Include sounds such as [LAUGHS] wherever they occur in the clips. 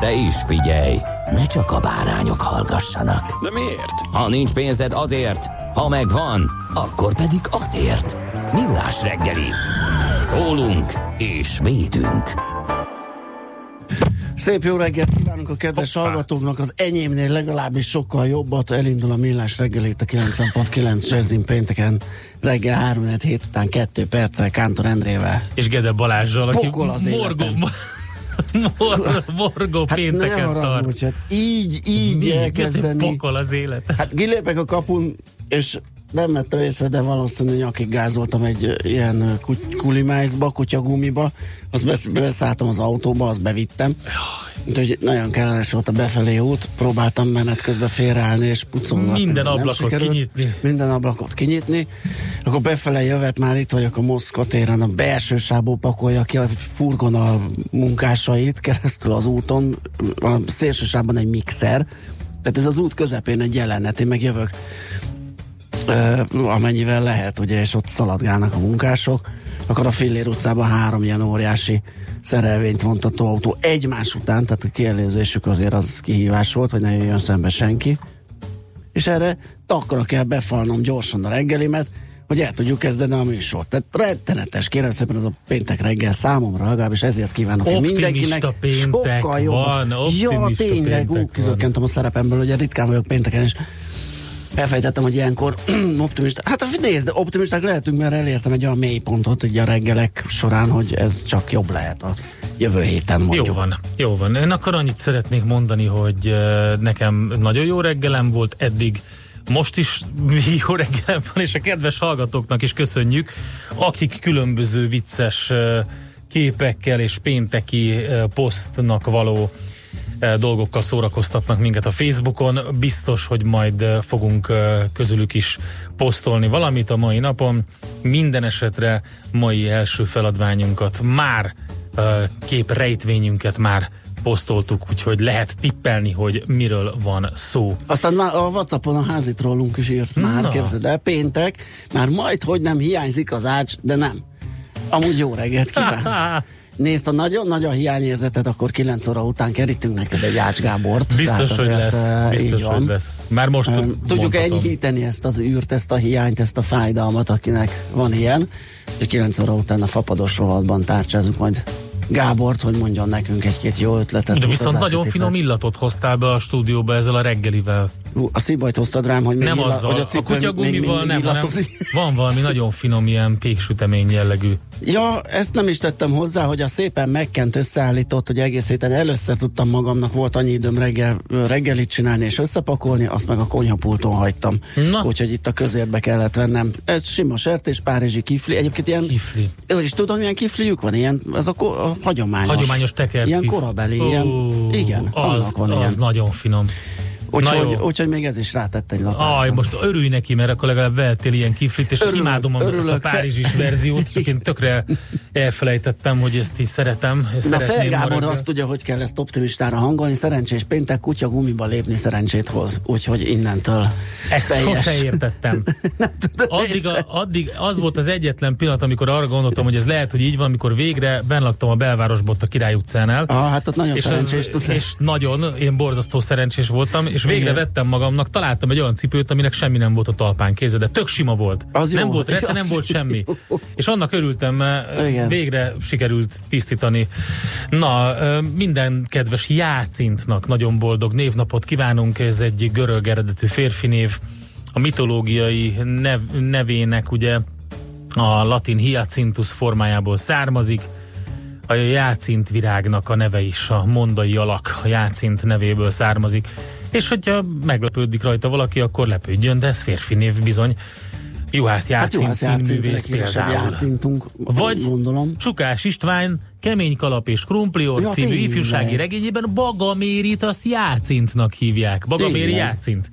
De is figyelj, ne csak a bárányok hallgassanak. De miért? Ha nincs pénzed azért, ha megvan, akkor pedig azért. Millás reggeli. Szólunk és védünk. Szép jó reggelt kívánunk a kedves Hoppá. hallgatóknak, az enyémnél legalábbis sokkal jobbat. Elindul a millás reggelét a 90.9 Jazzin pénteken reggel 3 hét után 2 perccel Kántor Endrével. és Gede Balázsral, aki Pokol az életem. Mor, morgó Hát ne pénteken tart. haragudj, hát így, így Mi? Elkezdeni. pokol az élet? Hát kilépek a kapun, és nem vettem észre, de valószínűleg nyakig gázoltam egy ilyen kulimájzba, kutyagumiba, azt besz- beszálltam az autóba, azt bevittem. Úgyhogy nagyon kellemes volt a befelé út, próbáltam menet közben félreállni és pucolgatni. Minden ablakot sikerült. kinyitni. Minden ablakot kinyitni. Akkor befele jövet, már itt vagyok a Moszkva téren, a belső sából pakolja ki a furgon a munkásait keresztül az úton, a szélső sávban egy mixer, tehát ez az út közepén egy jelenet, én meg jövök amennyivel lehet, ugye, és ott szaladgálnak a munkások, akkor a Fillér utcában három ilyen óriási szerelvényt vontató autó egymás után, tehát a kielőzésük azért az kihívás volt, hogy ne jöjjön szembe senki. És erre takra kell befalnom gyorsan a reggelimet, hogy el tudjuk kezdeni a műsort. Tehát rettenetes, kérem szépen ez a péntek reggel számomra legalábbis ezért kívánok hogy Optimista mindenkinek péntek sokkal jobb. van, ja, optimista tényleg, ú, péntek kizökkentem a szerepemből, ugye ritkán vagyok pénteken, és elfejtettem, hogy ilyenkor [CLEARS THROAT] optimista. Hát nézd, optimisták lehetünk, mert elértem egy olyan mélypontot így a reggelek során, hogy ez csak jobb lehet a jövő héten mondjuk. Jó van, jó van. Én akkor annyit szeretnék mondani, hogy nekem nagyon jó reggelem volt eddig, most is [LAUGHS] jó reggelem van, és a kedves hallgatóknak is köszönjük, akik különböző vicces képekkel és pénteki posztnak való dolgokkal szórakoztatnak minket a Facebookon. Biztos, hogy majd eh, fogunk eh, közülük is posztolni valamit a mai napon. Minden esetre mai első feladványunkat már eh, kép rejtvényünket már posztoltuk, úgyhogy lehet tippelni, hogy miről van szó. Aztán már a Whatsappon a házi trollunk is írt már, Na. képzeld el, péntek, már majd, hogy nem hiányzik az ács, de nem. Amúgy jó reggelt kíván. [LAUGHS] Nézd, ha nagyon nagy a hiányérzeted, akkor 9 óra után kerítünk neked egy Ács Gábort. Biztos, hogy lesz. eh, Biztos, hogy lesz. Már most Öm, Tudjuk enyhíteni ezt az űrt, ezt a hiányt, ezt a fájdalmat, akinek van ilyen. És 9 óra után a fapados rovatban tárcsázunk majd Gábort, hogy mondjon nekünk egy-két jó ötletet. De viszont nagyon finom illatot hoztál be a stúdióba ezzel a reggelivel. A szívbajt hoztad rám, hogy még nem illa- azzal, hogy a, a, kutyagumival nem, hanem van valami nagyon finom ilyen péksütemény jellegű. Ja, ezt nem is tettem hozzá, hogy a szépen megkent összeállított, hogy egész héten először tudtam magamnak, volt annyi időm reggel, reggelit csinálni és összepakolni, azt meg a konyhapulton hagytam. Na. Úgyhogy itt a közérbe kellett vennem. Ez sima sertés, párizsi kifli. Egyébként ilyen, Kifli. Ő is tudom, milyen kifliük van, ilyen, ez a, ko- a hagyományos. Hagyományos tekert Ilyen korabeli, Ó, ilyen, igen, az, annak van az ilyen. nagyon finom. Úgyhogy, úgyhogy még ez is rátett egy lapát. Aj, most örülj neki, mert akkor legalább vehettél ilyen kiflit, és Örülök, imádom a, ezt a örülök. párizsis [LAUGHS] verziót, csak én tökre elfelejtettem, hogy ezt is szeretem. Ezt Na Fer Gábor azt tudja, hogy kell ezt optimistára hangolni, szerencsés péntek kutya gumiba lépni szerencsét hoz. Úgyhogy innentől Ezt teljes. sose értettem. [LAUGHS] Addig, a, addig az volt az egyetlen pillanat, amikor arra gondoltam, hogy ez lehet, hogy így van, amikor végre benlaktam a belvárosban ott a Király utcánál. Ah, hát ott nagyon és, szerencsés az, és nagyon, én borzasztó szerencsés voltam, és végre Igen. vettem magamnak, találtam egy olyan cipőt, aminek semmi nem volt a talpán kézze, de tök sima volt. Az nem jó. volt rece, [LAUGHS] nem volt semmi. jó. És annak örültem, mert Igen. végre sikerült tisztítani. Na, minden kedves Jácintnak nagyon boldog névnapot kívánunk, ez egy görög eredetű férfi név, a mitológiai nev, nevének ugye a latin hyacinthus formájából származik, a jácint virágnak a neve is, a mondai alak a jácint nevéből származik, és hogyha meglepődik rajta valaki, akkor lepődjön, de ez férfi név bizony. Juhász Hát jó, Jácint hát színművész játszint, például. játszintunk, Vagy gondolom. Csukás István Kemény Kalap és Krumplior Ja, című tényleg. ifjúsági regényében Bagamérit azt Jácintnak hívják. Bagaméri Tényleg. Játszint.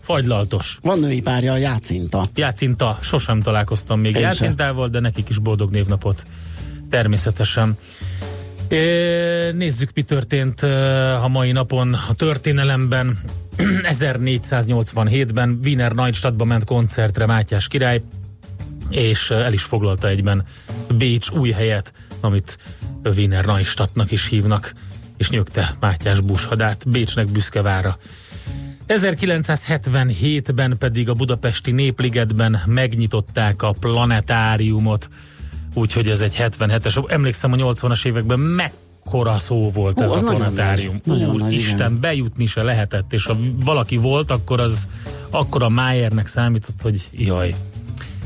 Fagylaltos. Van női párja, a játszinta. Jácinta, sosem találkoztam még Én sem. Játszintával, de nekik is boldog névnapot. Természetesen. É, Nézzük, mi történt a mai napon a történelemben. [CLEARS THROAT] 1487-ben Wiener Neustadtba ment koncertre Mátyás király, és el is foglalta egyben Bécs új helyet, amit Wiener Neustadtnak is hívnak, és nyögte Mátyás bushadát Bécsnek büszke vára. 1977-ben pedig a budapesti Népligetben megnyitották a planetáriumot, úgyhogy ez egy 77-es. Emlékszem, a 80-as években mekkora szó volt Hú, ez az a planetárium. Úristen, bejutni se lehetett, és ha valaki volt, akkor az akkor a Májernek számított, hogy jaj.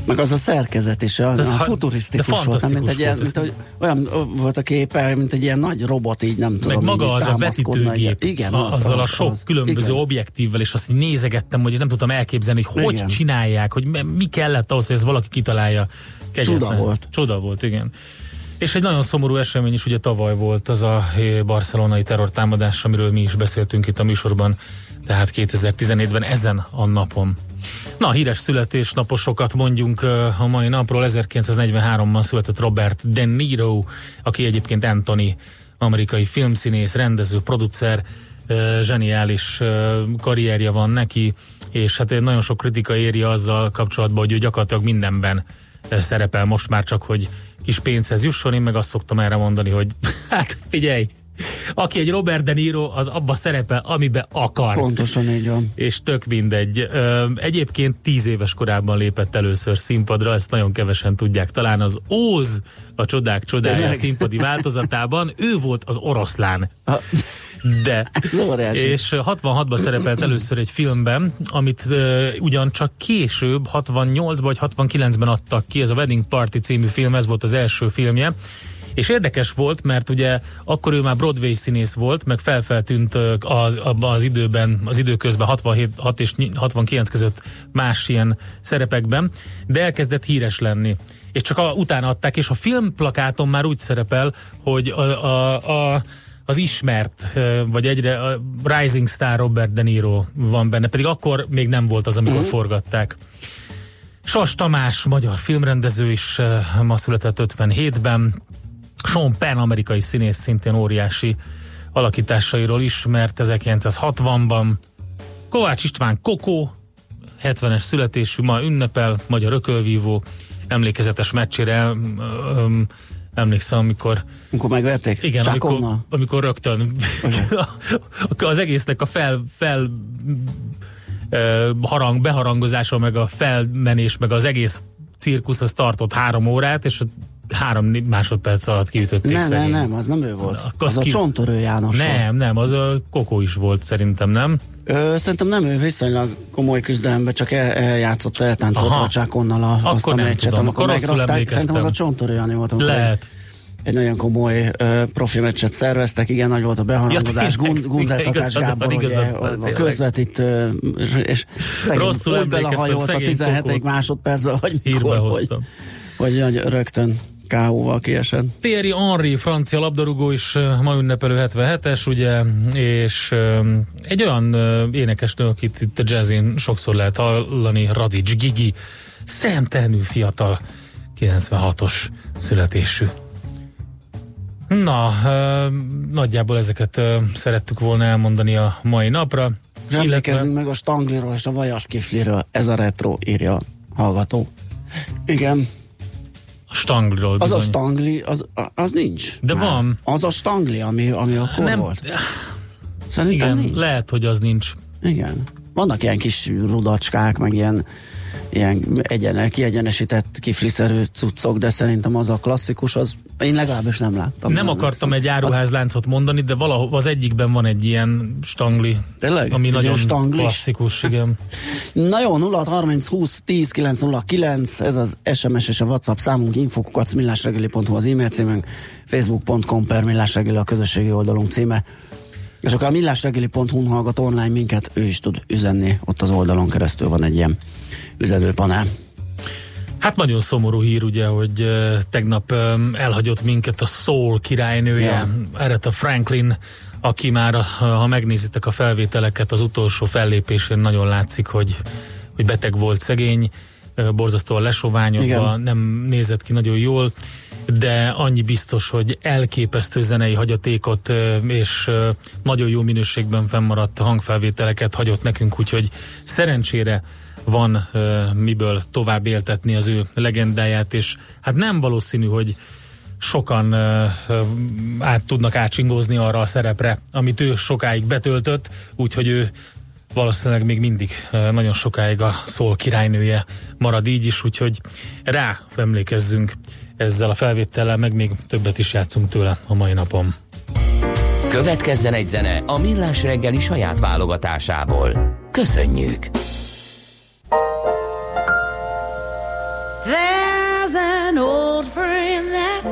Meg az a szerkezet is, az, Ez a futurisztikus volt, mint egy ilyen, mint, hogy, olyan volt a képe, mint egy ilyen nagy robot, így nem tudom. Meg maga az a vetítőgép, Igen, az, azzal az, a sok az. különböző Igen. objektívvel, és azt így nézegettem, hogy nem tudtam elképzelni, hogy hogy Igen. csinálják, hogy mi kellett ahhoz, hogy ezt valaki kitalálja. Kegyetlen. Csuda volt. Csuda volt, igen. És egy nagyon szomorú esemény is ugye tavaly volt az a eh, barcelonai terrortámadás, amiről mi is beszéltünk itt a műsorban, tehát 2017-ben ezen a napon. Na, híres születésnaposokat mondjunk eh, a mai napról. 1943-ban született Robert De Niro, aki egyébként Anthony, amerikai filmszínész, rendező, producer, eh, zseniális karrierje van neki, és hát nagyon sok kritika éri azzal kapcsolatban, hogy ő gyakorlatilag mindenben szerepel most már csak, hogy kis pénzhez jusson. Én meg azt szoktam erre mondani, hogy [LAUGHS] hát figyelj, aki egy Robert De Niro, az abba szerepel, amibe akar. Pontosan így van. És tök mindegy. Egyébként tíz éves korában lépett először színpadra, ezt nagyon kevesen tudják. Talán az Óz, a csodák csodája Tényleg? színpadi változatában, ő volt az oroszlán. Ha, De. [LAUGHS] És ö, 66-ban szerepelt először egy filmben, amit uh, ugyancsak később, 68-ban vagy 69-ben adtak ki, ez a Wedding Party című film, ez volt az első filmje. És érdekes volt, mert ugye akkor ő már Broadway színész volt, meg felfeltűnt az, abban az időben, az időközben 67 6 és 69 között más ilyen szerepekben, de elkezdett híres lenni. És csak a, utána adták, és a filmplakáton már úgy szerepel, hogy a, a, a az ismert, vagy egyre a Rising Star Robert De Niro van benne, pedig akkor még nem volt az, amikor forgatták. Sas Tamás, magyar filmrendező is ma született 57-ben. Sean Penn, amerikai színész, szintén óriási alakításairól ismert 1960-ban. Kovács István Kokó, 70-es születésű, ma ünnepel, magyar ökölvívó, emlékezetes meccsére emlékszem, amikor Amikor megverték? igen, amikor, Csákonnal? amikor rögtön [LAUGHS] az egésznek a fel, fel harang, beharangozása, meg a felmenés, meg az egész cirkusz az tartott három órát, és három másodperc alatt kiütötték Nem, nem, nem, az nem ő volt. Az az a ki- csontörő János volt. Nem, nem, az a Kokó is volt szerintem, nem? Ö, szerintem nem ő viszonylag komoly küzdelemben, csak el, eljátszott, eltáncolt a csákonnal a, Akkor azt a nem meccset, tudom, amikor akkor rosszul emlékeztem. Szerintem az a csontörő Jani volt, amikor Lehet. Egy nagyon komoly ö, profi meccset szerveztek, igen, nagy volt a beharangozás, Ja. Gund, Gunter Igen, Takás igazad van, Gábor, ugye, igazad van, a közvetítő, és, és szegény, Rosszul úgy belehajolt a szegény 17. Kokót. másodpercben, hogy mikor, hogy, hogy, hogy rögtön K.O.-val kiesett. Thierry Henry, francia labdarúgó is ma ünnepelő 77-es, ugye, és ö, egy olyan ö, énekesnő, akit itt a jazzin sokszor lehet hallani, Radics Gigi, szemtelenül fiatal, 96-os születésű. Na, ö, nagyjából ezeket ö, szerettük volna elmondani a mai napra. Emlékezzünk meg a Stangliról és a Vajas Kifliről. Ez a retro, írja a hallgató. Igen, a Stangliról az bizony. a Stangli, az, az nincs. De már. van. Az a Stangli, ami, ami akkor Nem, volt. Szerintem igen, nincs. lehet, hogy az nincs. Igen. Vannak ilyen kis rudacskák, meg ilyen, ilyen egyen, kiegyenesített kifliszerű cuccok, de szerintem az a klasszikus, az én legalábbis nem láttam. Nem akartam egy áruházláncot mondani, de valahol az egyikben van egy ilyen stangli, Tényleg? ami Egy nagyon stanglis? klasszikus, igen. [LAUGHS] Na jó, 0 30 20 10 909, ez az SMS és a WhatsApp számunk, infokukat, millásregeli.hu az e-mail címünk, facebook.com per millásregeli a közösségi oldalunk címe. És akkor a millásregeli.hu hallgat online minket, ő is tud üzenni, ott az oldalon keresztül van egy ilyen üzenőpanel. Hát nagyon szomorú hír ugye, hogy tegnap elhagyott minket a Soul királynője, Ja. Aretha Franklin, aki már, ha megnézitek a felvételeket, az utolsó fellépésén nagyon látszik, hogy, hogy beteg volt szegény, borzasztóan lesoványodva, nem nézett ki nagyon jól, de annyi biztos, hogy elképesztő zenei hagyatékot és nagyon jó minőségben fennmaradt hangfelvételeket hagyott nekünk, úgyhogy szerencsére van ö, miből tovább éltetni az ő legendáját, és hát nem valószínű, hogy sokan ö, át tudnak átsingózni arra a szerepre, amit ő sokáig betöltött, úgyhogy ő valószínűleg még mindig nagyon sokáig a szól királynője marad így is, úgyhogy rá emlékezzünk ezzel a felvétellel, meg még többet is játszunk tőle a mai napon. Következzen egy zene a Millás reggeli saját válogatásából. Köszönjük! An old friend that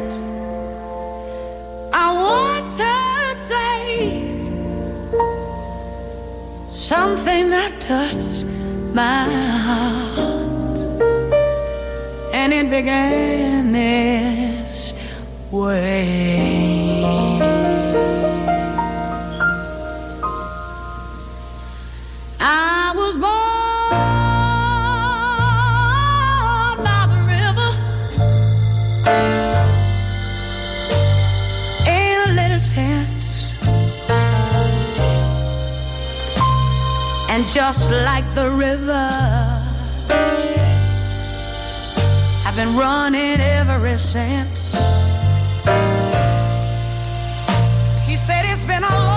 I once heard say something that touched my heart, and it began this way. And just like the river, I've been running ever since. He said it's been a long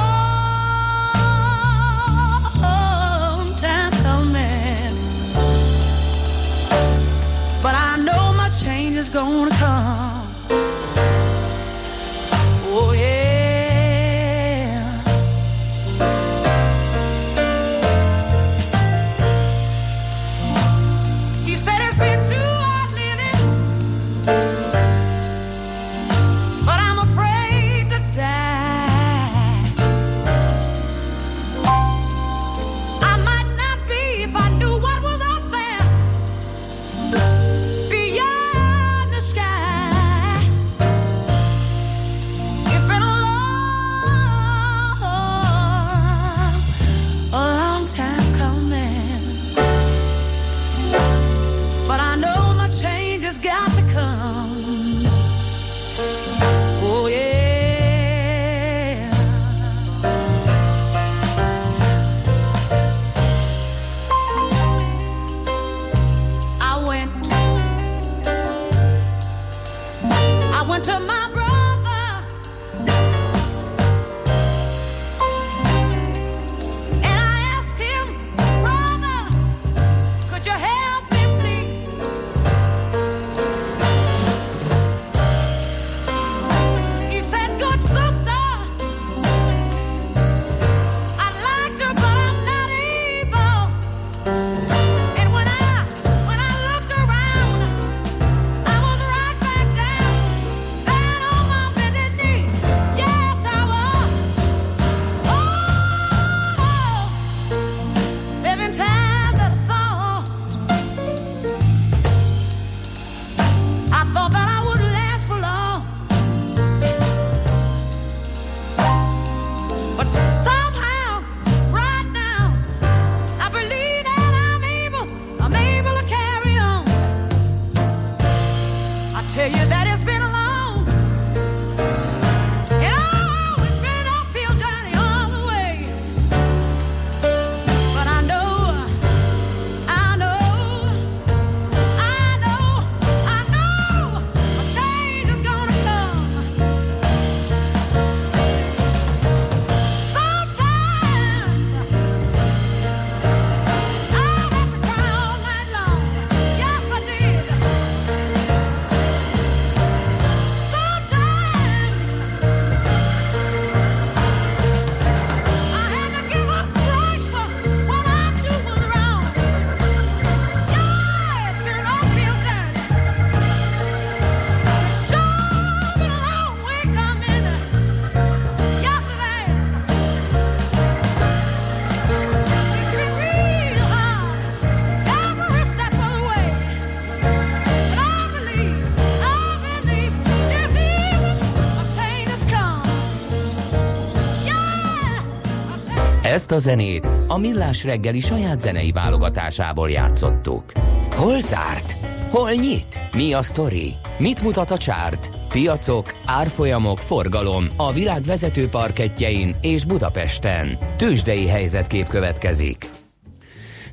Ezt a zenét a Millás reggeli saját zenei válogatásából játszottuk. Hol zárt? Hol nyit? Mi a sztori? Mit mutat a csárt? Piacok, árfolyamok, forgalom a világ vezető parketjein és Budapesten. Tősdei helyzetkép következik.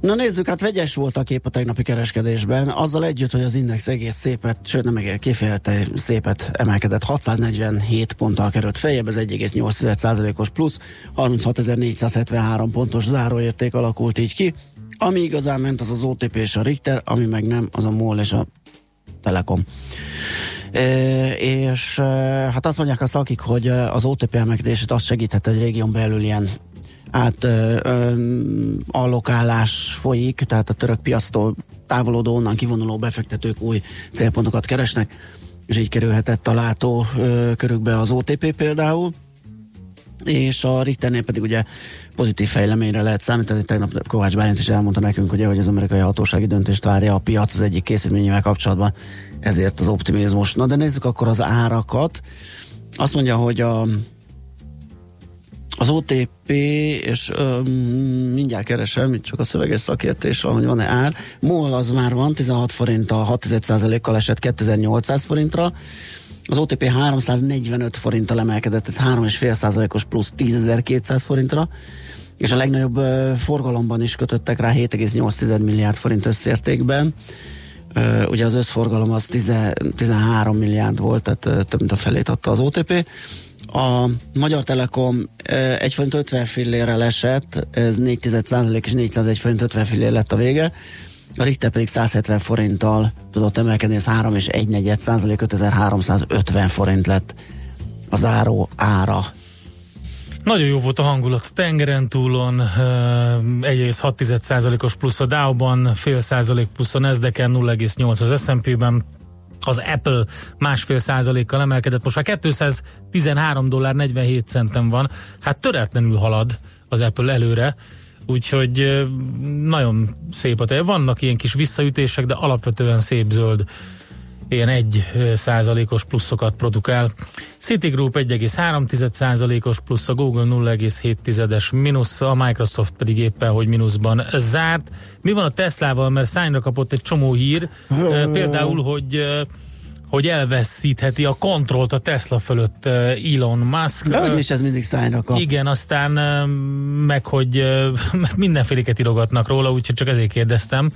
Na nézzük, hát vegyes volt a kép a tegnapi kereskedésben, azzal együtt, hogy az index egész szépet, sőt nem egész kifejezetten szépet emelkedett, 647 ponttal került feljebb, ez 1,8%-os plusz, 36.473 pontos záróérték alakult így ki, ami igazán ment, az az OTP és a Richter, ami meg nem, az a MOL és a Telekom. E, és e, hát azt mondják a szakik, hogy az OTP emelkedését azt segíthet, hogy régión belül ilyen át allokálás folyik, tehát a török piactól távolodó, onnan kivonuló befektetők új célpontokat keresnek, és így kerülhetett a látó ö, körükbe az OTP például és a Richternél pedig ugye pozitív fejleményre lehet számítani. Tegnap Kovács Bálint is elmondta nekünk, ugye, hogy az amerikai hatósági döntést várja a piac az egyik készítményével kapcsolatban, ezért az optimizmus. Na de nézzük akkor az árakat. Azt mondja, hogy a az OTP, és ö, mindjárt keresem, itt csak a szöveges szakértés van, hogy van-e ár. MOL az már van, 16 forinttal, 6% kal esett 2800 forintra. Az OTP 345 forinttal emelkedett, ez 3,5 százalékos plusz 10.200 forintra, és a legnagyobb ö, forgalomban is kötöttek rá 7,8 milliárd forint összértékben. Ö, ugye az összforgalom az 10, 13 milliárd volt, tehát ö, több mint a felét adta az OTP. A Magyar Telekom 1 forint 50 fillérrel esett, ez 4 és 401 forint 50 fillér lett a vége. A Richter pedig 170 forinttal tudott emelkedni, ez 3 és 1 negyed százalék, 5350 forint lett az záró ára. Nagyon jó volt a hangulat a tengeren túlon, ö, 1,6%-os plusz a Dow-ban, fél százalék plusz a Nasdaq-en, 0,8 az S&P-ben, az Apple másfél százalékkal emelkedett, most már 213 dollár 47 centen van, hát töretlenül halad az Apple előre, úgyhogy nagyon szép a tej. Vannak ilyen kis visszaütések, de alapvetően szép zöld ilyen 1 százalékos pluszokat produkál. Citigroup 1,3 százalékos plusz, a Google 0,7-es mínusz, a Microsoft pedig éppen, hogy mínuszban zárt. Mi van a Teslával, mert szányra kapott egy csomó hír, például, hogy hogy elveszítheti a kontrollt a Tesla fölött Elon Musk. De hogy is ez mindig szájra kap. igen, aztán meg, hogy [LAUGHS] mindenféléket írogatnak róla, úgyhogy csak ezért kérdeztem,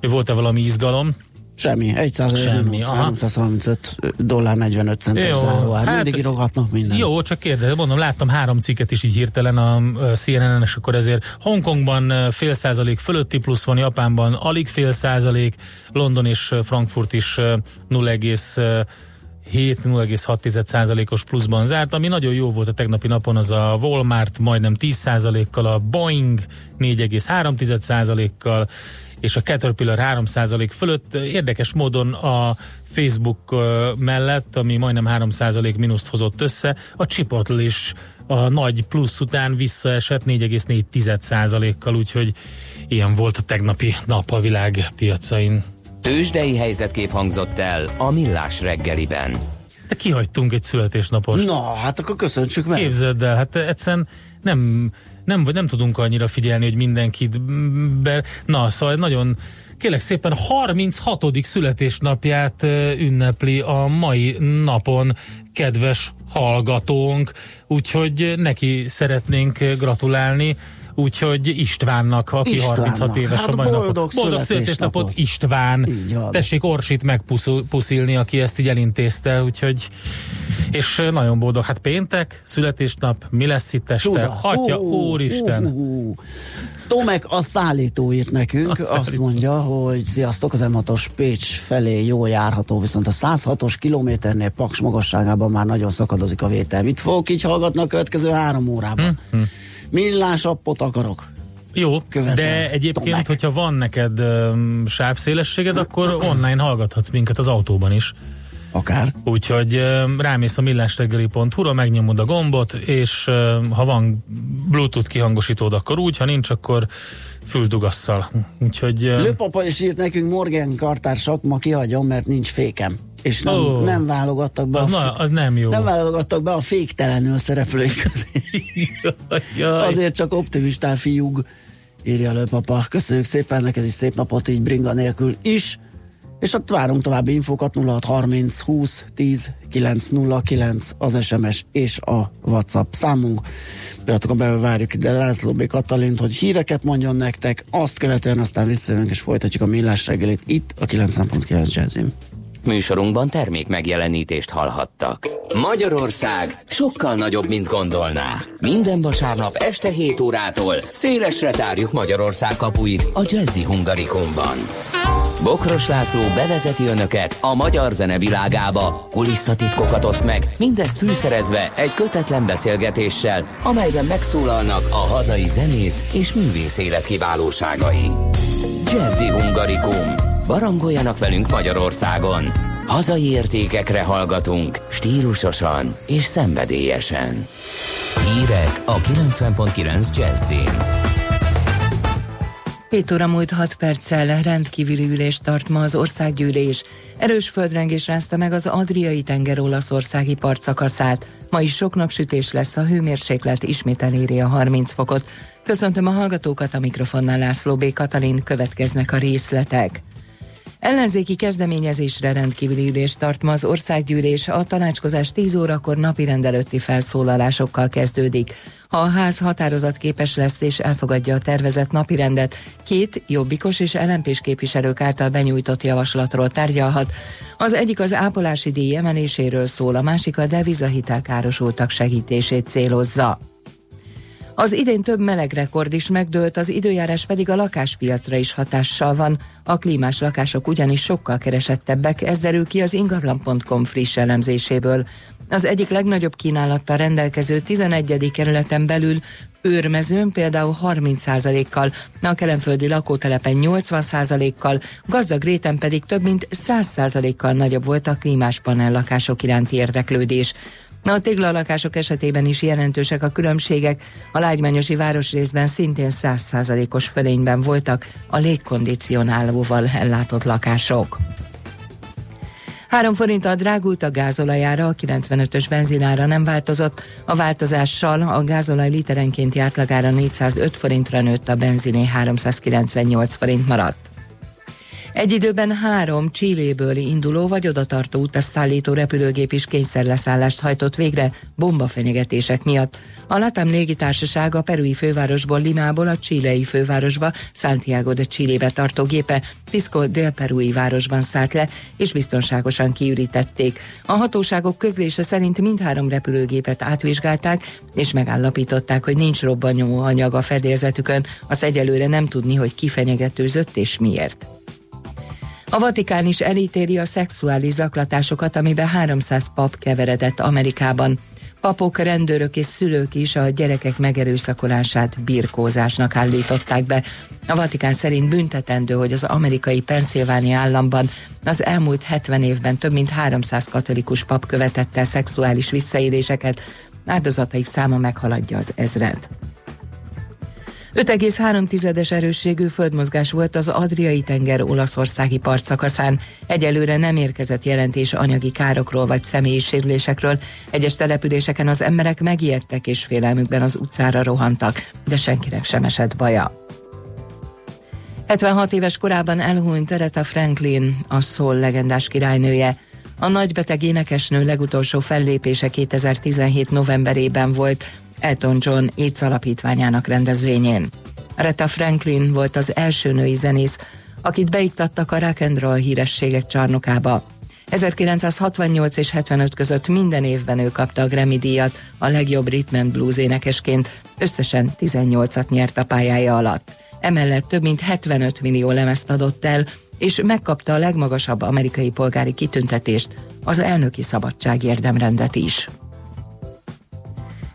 hogy volt-e valami izgalom. Semmi, 1 százalék Semmi, mínusz, aha. 335 dollár 45 centes záróár. hát- Mindig írogatnak minden. Jó, csak kérdez, mondom, láttam három cikket is így hirtelen a CNN-en, és akkor ezért Hongkongban fél százalék fölötti plusz van, Japánban alig fél százalék, London és Frankfurt is ö, 0,7 százalékos pluszban zárt, ami nagyon jó volt a tegnapi napon, az a Walmart majdnem 10 százalékkal, a Boeing 4,3 százalékkal, és a Caterpillar 3 százalék fölött. Érdekes módon a Facebook mellett, ami majdnem 3 százalék mínuszt hozott össze, a Chipotle is a nagy plusz után visszaesett 4,4 százalékkal, úgyhogy ilyen volt a tegnapi nap a világ piacain. Tősdei helyzetkép hangzott el a Millás reggeliben. De kihagytunk egy születésnapos. Na, hát akkor köszöntsük meg. Képzeld el, hát egyszerűen nem, nem, nem tudunk annyira figyelni, hogy mindenkit be... Na, szóval nagyon kérlek szépen 36. születésnapját ünnepli a mai napon kedves hallgatónk, úgyhogy neki szeretnénk gratulálni, úgyhogy Istvánnak, aki Istvánnak. 36 éves Hát a mai boldog napon. Boldog születésnapot születésnapot. István! Így van. Tessék Orsit megpuszilni, aki ezt így elintézte, úgyhogy és nagyon boldog. Hát péntek, születésnap, mi lesz itt este? Csuda. Atya, Ú, úristen! ú, ú, ú. Tomek a szállító írt nekünk, A azt szállító. mondja, hogy sziasztok, az M6-os Pécs felé jó járható, viszont a 106-os kilométernél Paks magasságában már nagyon szakadozik a vétel. Mit fogok így hallgatni a következő három órában? Hm, Millás appot akarok. Jó, Követel. de egyébként, Tomek. hogyha van neked um, sávszélességed, akkor [LAUGHS] online hallgathatsz minket az autóban is. Akár. Úgyhogy um, rámész a millásreggeli.hu-ra, megnyomod a gombot, és um, ha van Bluetooth kihangosítód, akkor úgy, ha nincs, akkor füldugasszal. Úgyhogy um, Lőpapa is írt nekünk, Morgan kartár sakma kihagyom, mert nincs fékem. És nem, Ó. nem válogattak be Az, a, na, az nem jó. nem válogattak be a féktelenül szereplői közé. Jaj. Azért csak optimistán fiúg, írja elő papa. Köszönjük szépen, neked is szép napot így bringa nélkül is. És ott várunk további infókat 0630 20 10 909 az SMS és a WhatsApp számunk. Pillanatokon várjuk ide László B. Katalint, hogy híreket mondjon nektek, azt követően aztán visszajövünk és folytatjuk a millás reggelit itt a 90.9 Jazzin. Műsorunkban termék megjelenítést hallhattak. Magyarország sokkal nagyobb, mint gondolná. Minden vasárnap este 7 órától szélesre tárjuk Magyarország kapuit a Jazzy Hungarikumban. Bokros László bevezeti önöket a magyar zene világába, kulisszatitkokat oszt meg, mindezt fűszerezve egy kötetlen beszélgetéssel, amelyben megszólalnak a hazai zenész és művész élet kiválóságai. Jazzy Hungarikum. Barangoljanak velünk Magyarországon. Hazai értékekre hallgatunk, stílusosan és szenvedélyesen. Hírek a 90.9 Jazzin. 7 óra múlt 6 perccel rendkívüli ülést tart ma az országgyűlés. Erős földrengés rázta meg az Adriai tenger olaszországi partszakaszát. Ma is sok napsütés lesz, a hőmérséklet ismét eléri a 30 fokot. Köszöntöm a hallgatókat, a mikrofonnál László B. Katalin, következnek a részletek. Ellenzéki kezdeményezésre rendkívüli ülést tart ma az országgyűlés, a tanácskozás 10 órakor napi rendelőtti felszólalásokkal kezdődik. Ha a ház határozat képes lesz és elfogadja a tervezett napirendet, két jobbikos és lmp képviselők által benyújtott javaslatról tárgyalhat. Az egyik az ápolási díj emeléséről szól, a másik a devizahitel károsultak segítését célozza. Az idén több meleg rekord is megdőlt, az időjárás pedig a lakáspiacra is hatással van. A klímás lakások ugyanis sokkal keresettebbek, ez derül ki az ingatlan.com friss elemzéséből. Az egyik legnagyobb kínálattal rendelkező 11. kerületen belül Őrmezőn például 30%-kal, a kelenföldi lakótelepen 80%-kal, gazdag réten pedig több mint 100%-kal nagyobb volt a klímás panellakások iránti érdeklődés. Na, a téglalakások esetében is jelentősek a különbségek. A lágymányosi városrészben szintén 100%-os fölényben voltak a légkondicionálóval ellátott lakások. 3 forinttal drágult a gázolajára, a 95-ös benzinára nem változott. A változással a gázolaj literenkénti átlagára 405 forintra nőtt, a benziné 398 forint maradt. Egy időben három Csilléből induló vagy odatartó utasszállító repülőgép is kényszerleszállást hajtott végre bombafenyegetések miatt. A Latam légitársaság a perui fővárosból Limából a csilei fővárosba Santiago de Chilebe tartó gépe Pisco dél-perui városban szállt le, és biztonságosan kiürítették. A hatóságok közlése szerint mindhárom repülőgépet átvizsgálták, és megállapították, hogy nincs robbanó anyag a fedélzetükön, azt egyelőre nem tudni, hogy ki fenyegetőzött és miért. A Vatikán is elítéli a szexuális zaklatásokat, amiben 300 pap keveredett Amerikában. Papok, rendőrök és szülők is a gyerekek megerőszakolását birkózásnak állították be. A Vatikán szerint büntetendő, hogy az amerikai Pennsylvania államban az elmúlt 70 évben több mint 300 katolikus pap követett el szexuális visszaéléseket, áldozataik száma meghaladja az ezret. 5,3-es erősségű földmozgás volt az Adriai tenger olaszországi partszakaszán. Egyelőre nem érkezett jelentés anyagi károkról vagy személyi sérülésekről. Egyes településeken az emberek megijedtek és félelmükben az utcára rohantak, de senkinek sem esett baja. 76 éves korában elhunyt Aretha Franklin, a szól legendás királynője. A nagybeteg énekesnő legutolsó fellépése 2017 novemberében volt, Elton John AIDS alapítványának rendezvényén. Retta Franklin volt az első női zenész, akit beiktattak a rock and roll hírességek csarnokába. 1968 és 75 között minden évben ő kapta a Grammy díjat a legjobb rhythm and blues énekesként, összesen 18-at nyert a pályája alatt. Emellett több mint 75 millió lemezt adott el, és megkapta a legmagasabb amerikai polgári kitüntetést, az elnöki szabadság érdemrendet is.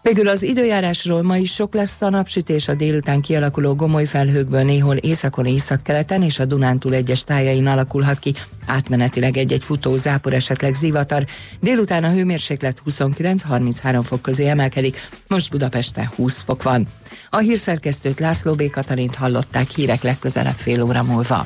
Végül az időjárásról ma is sok lesz a napsütés a délután kialakuló gomoly felhőkből néhol északon északkeleten és a Dunántúl egyes tájain alakulhat ki, átmenetileg egy-egy futó zápor esetleg zivatar. Délután a hőmérséklet 29-33 fok közé emelkedik, most Budapesten 20 fok van. A hírszerkesztőt László B. Katalint hallották hírek legközelebb fél óra múlva.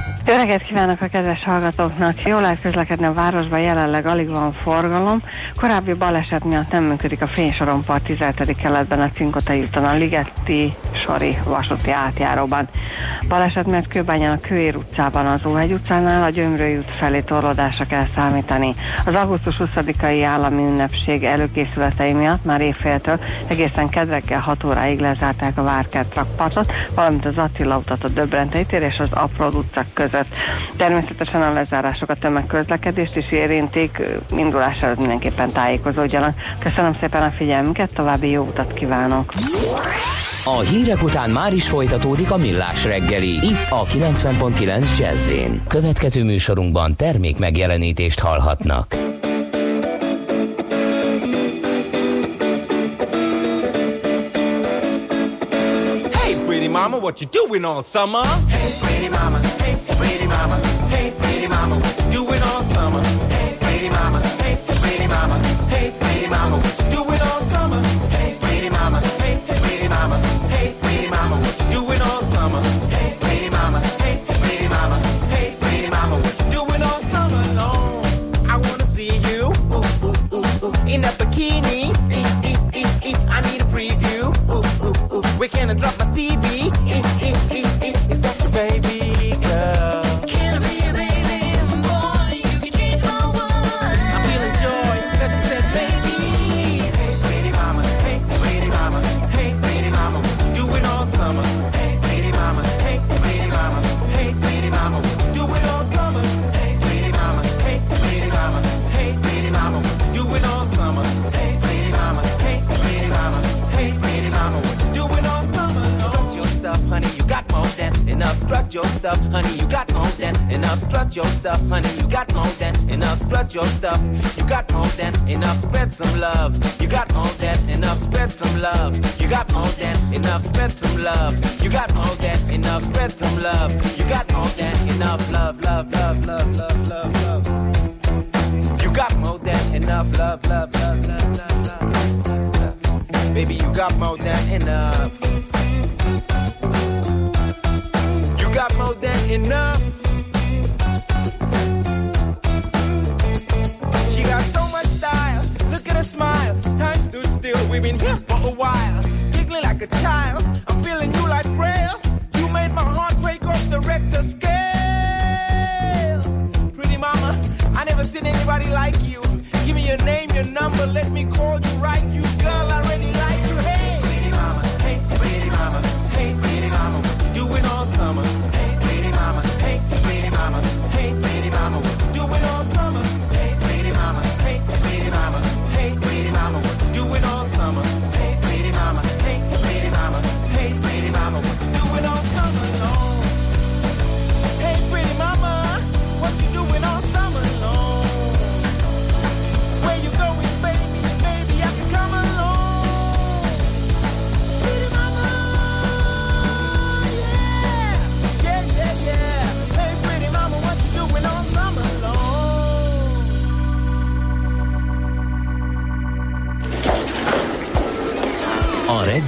Jó reggelt kívánok a kedves hallgatóknak! Jól lehet közlekedni a városban, jelenleg alig van forgalom. Korábbi baleset miatt nem működik a fénysorompart 17. keletben a Cinkotai úton a Ligeti Sori vasúti átjáróban. Baleset miatt Kőbányán a Kőér utcában, az Óhegy utcánál a Gyömrői út felé torlódásra kell számítani. Az augusztus 20-ai állami ünnepség előkészületei miatt már évféltől egészen kedreggel 6 óráig lezárták a Várkert rakpartot, valamint az Attila utat a Döbrentei tér és az Aprod utcák között. Természetesen a lezárások a tömegközlekedést is érintik, indulás előtt mindenképpen tájékozódjanak. Köszönöm szépen a figyelmüket, további jó utat kívánok! A hírek után már is folytatódik a millás reggeli, itt a 90.9 jazz Következő műsorunkban termék megjelenítést hallhatnak. Hey, pretty mama, what you doing all summer? Hey, pretty mama. Hey, pretty mama. Hey, pretty mama, what you doing all summer? Hey, pretty mama. Enough. Strut your stuff, honey. You got more than enough. Strut your stuff. You got more than enough. Spread some love. You got more than enough. Spread some love. You got more than enough. Spread some love. You got more than enough. Spread some love. You got more than enough. Love, love, love, love, love, love, love. You got more than enough. Love, love, love, love, love, love. love. Baby, you got more than enough. You got more than enough. Been here for a while. Giggling like a child. I'm feeling you like braille. You made my heart break off the Richter scale. Pretty mama, I never seen anybody like you. Give me your name, your number. Let me call you right. You girl, I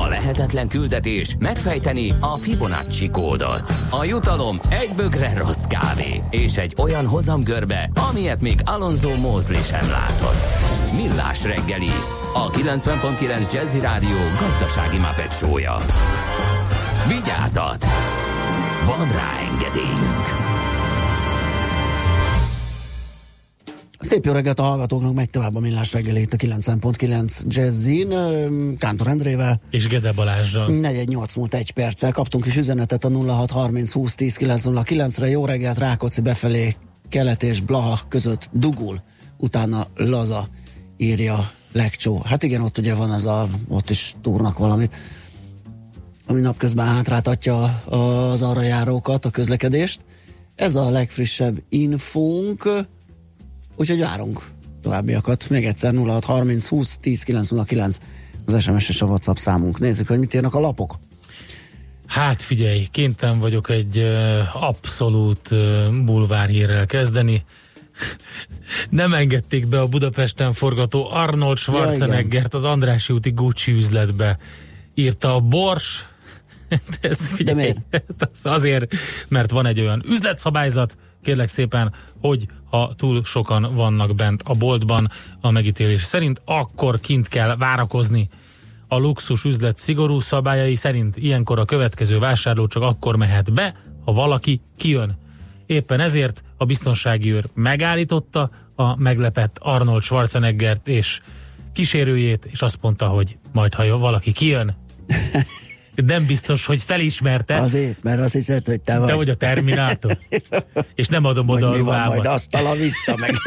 A lehetetlen küldetés megfejteni a Fibonacci kódot. A jutalom egy bögre rossz kávé és egy olyan hozamgörbe, amilyet még Alonso Mózli sem látott. Millás reggeli, a 90.9 Jazzy Rádió gazdasági mapetsója. Vigyázat! Van rá engedélyünk! Szép jó reggelt a hallgatóknak, megy tovább a millás reggeli itt a 9.9 Jazzin, Kántor Endrével. És Gede Balázsral. 418 múlt egy perccel kaptunk is üzenetet a 0630 20 10 909 re Jó reggelt, Rákóczi befelé, Kelet és Blaha között dugul, utána Laza írja Lekcsó. Hát igen, ott ugye van az a, ott is túrnak valamit, ami napközben hátráltatja az arra járókat, a közlekedést. Ez a legfrissebb infónk, úgyhogy várunk továbbiakat. Még egyszer 0630 20 10 909 az SMS és a WhatsApp számunk. Nézzük, hogy mit írnak a lapok. Hát figyelj, kénytelen vagyok egy abszolút uh, bulvárhírrel kezdeni. [LAUGHS] Nem engedték be a Budapesten forgató Arnold Schwarzeneggert az Andrássy úti Gucci üzletbe. Írta a Bors. [LAUGHS] De, ez, figyelj, miért? Ez azért, mert van egy olyan üzletszabályzat, kérlek szépen, hogy ha túl sokan vannak bent a boltban a megítélés szerint, akkor kint kell várakozni. A luxus üzlet szigorú szabályai szerint ilyenkor a következő vásárló csak akkor mehet be, ha valaki kijön. Éppen ezért a biztonsági őr megállította a meglepett Arnold Schwarzeneggert és kísérőjét, és azt mondta, hogy majd ha valaki kijön, [LAUGHS] nem biztos, hogy felismerte, Azért, mert azt hiszed, hogy te vagy. te vagy a Terminátor, és nem adom oda a mi van majd ruhámat. azt a vissza meg. [LAUGHS]